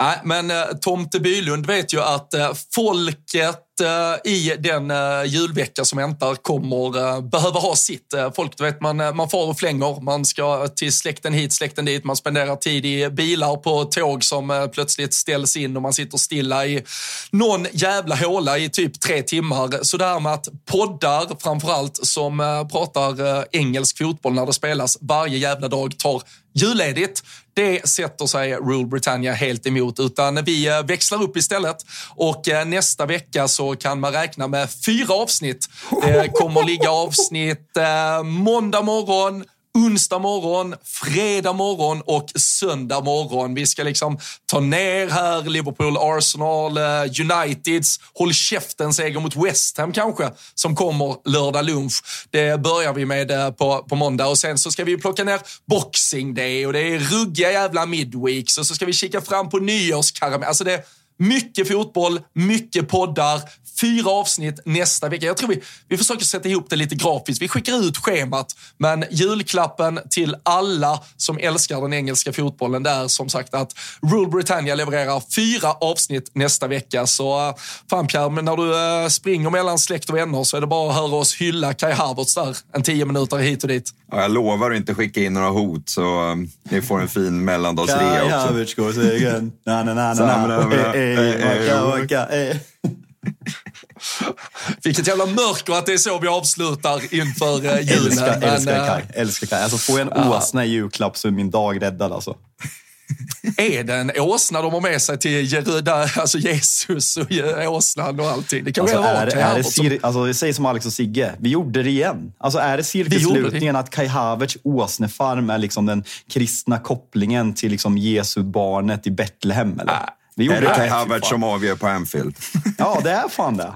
Nej, men eh, Tomte Bylund vet ju att eh, folket Eh, Eh, i den eh, julvecka som väntar kommer eh, behöva ha sitt. Folk, du vet, man, man far och flänger. Man ska till släkten hit, släkten dit. Man spenderar tid i bilar på tåg som plötsligt ställs in och man sitter stilla i någon jävla håla i typ tre timmar. Så det här med att poddar, framförallt, som pratar engelsk fotboll när det spelas varje jävla dag tar julledigt. Det sätter sig Rule Britannia helt emot, utan vi eh, växlar upp istället och eh, nästa vecka så kan man räkna med fyra avsnitt. Det kommer ligga avsnitt eh, måndag morgon, onsdag morgon, fredag morgon och söndag morgon. Vi ska liksom ta ner här Liverpool, Arsenal, eh, Uniteds, håll käften seger mot West Ham kanske, som kommer lördag lunch. Det börjar vi med eh, på, på måndag och sen så ska vi plocka ner Boxing Day och det är ruggiga jävla midweeks och så ska vi kika fram på nyårskaramell. Alltså det mycket fotboll, mycket poddar, fyra avsnitt nästa vecka. Jag tror vi, vi försöker sätta ihop det lite grafiskt. Vi skickar ut schemat, men julklappen till alla som älskar den engelska fotbollen det är som sagt att Rule Britannia levererar fyra avsnitt nästa vecka. Så fan Pierre, men när du äh, springer mellan släkt och vänner så är det bara att höra oss hylla Kai Havertz där en tio minuter hit och dit. Ja, jag lovar att inte skicka in några hot så um, ni får en fin mellandagsrea också. Kai Havertz går segern. Na, na, na, na, na. Vilket jävla mörker att det är så vi avslutar inför uh, julen. Älskar, Men, älskar Kaj. Älskar Kaj. Alltså, får jag en åsna i julklapp så är min dag räddad. Alltså. Är det en åsna de har med sig till Jeruda, alltså Jesus och åsnan och allting? Det kan alltså, vara är, är det cir- alltså, Jag säger som Alex och Sigge, vi gjorde det igen. Alltså, är det cirkelslutningen att Kai Havertz åsnefarm är liksom den kristna kopplingen till liksom Jesu barnet i Betlehem? Eller? Vi gjorde är det Kai Havertz som avgör på Anfield? ja, det är fan det.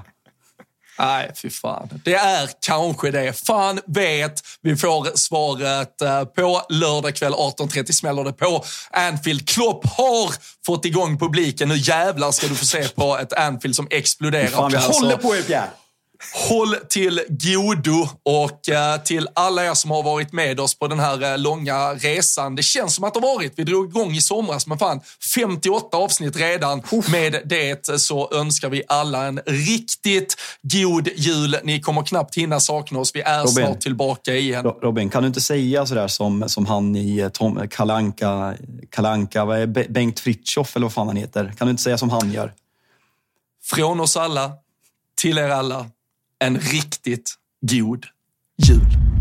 Nej, fy fan. Det är kanske det. Fan vet. Vi får svaret eh, på lördag kväll 18.30 smäller det på Anfield. Klopp har fått igång publiken. Nu jävlar ska du få se på ett Anfield som exploderar. Fan, vi Alltså, håller på er Pierre! Håll till godo och eh, till alla er som har varit med oss på den här eh, långa resan. Det känns som att det har varit. Vi drog igång i somras, men fan 58 avsnitt redan. Med det så önskar vi alla en riktigt god jul. Ni kommer knappt hinna sakna oss. Vi är Robin. snart tillbaka igen. Ro- Robin, kan du inte säga sådär som, som han i eh, Tom, Kalanka, Kalanka, vad är Be- Bengt Fritiof eller vad fan han heter? Kan du inte säga som han gör? Från oss alla, till er alla, en riktigt god jul.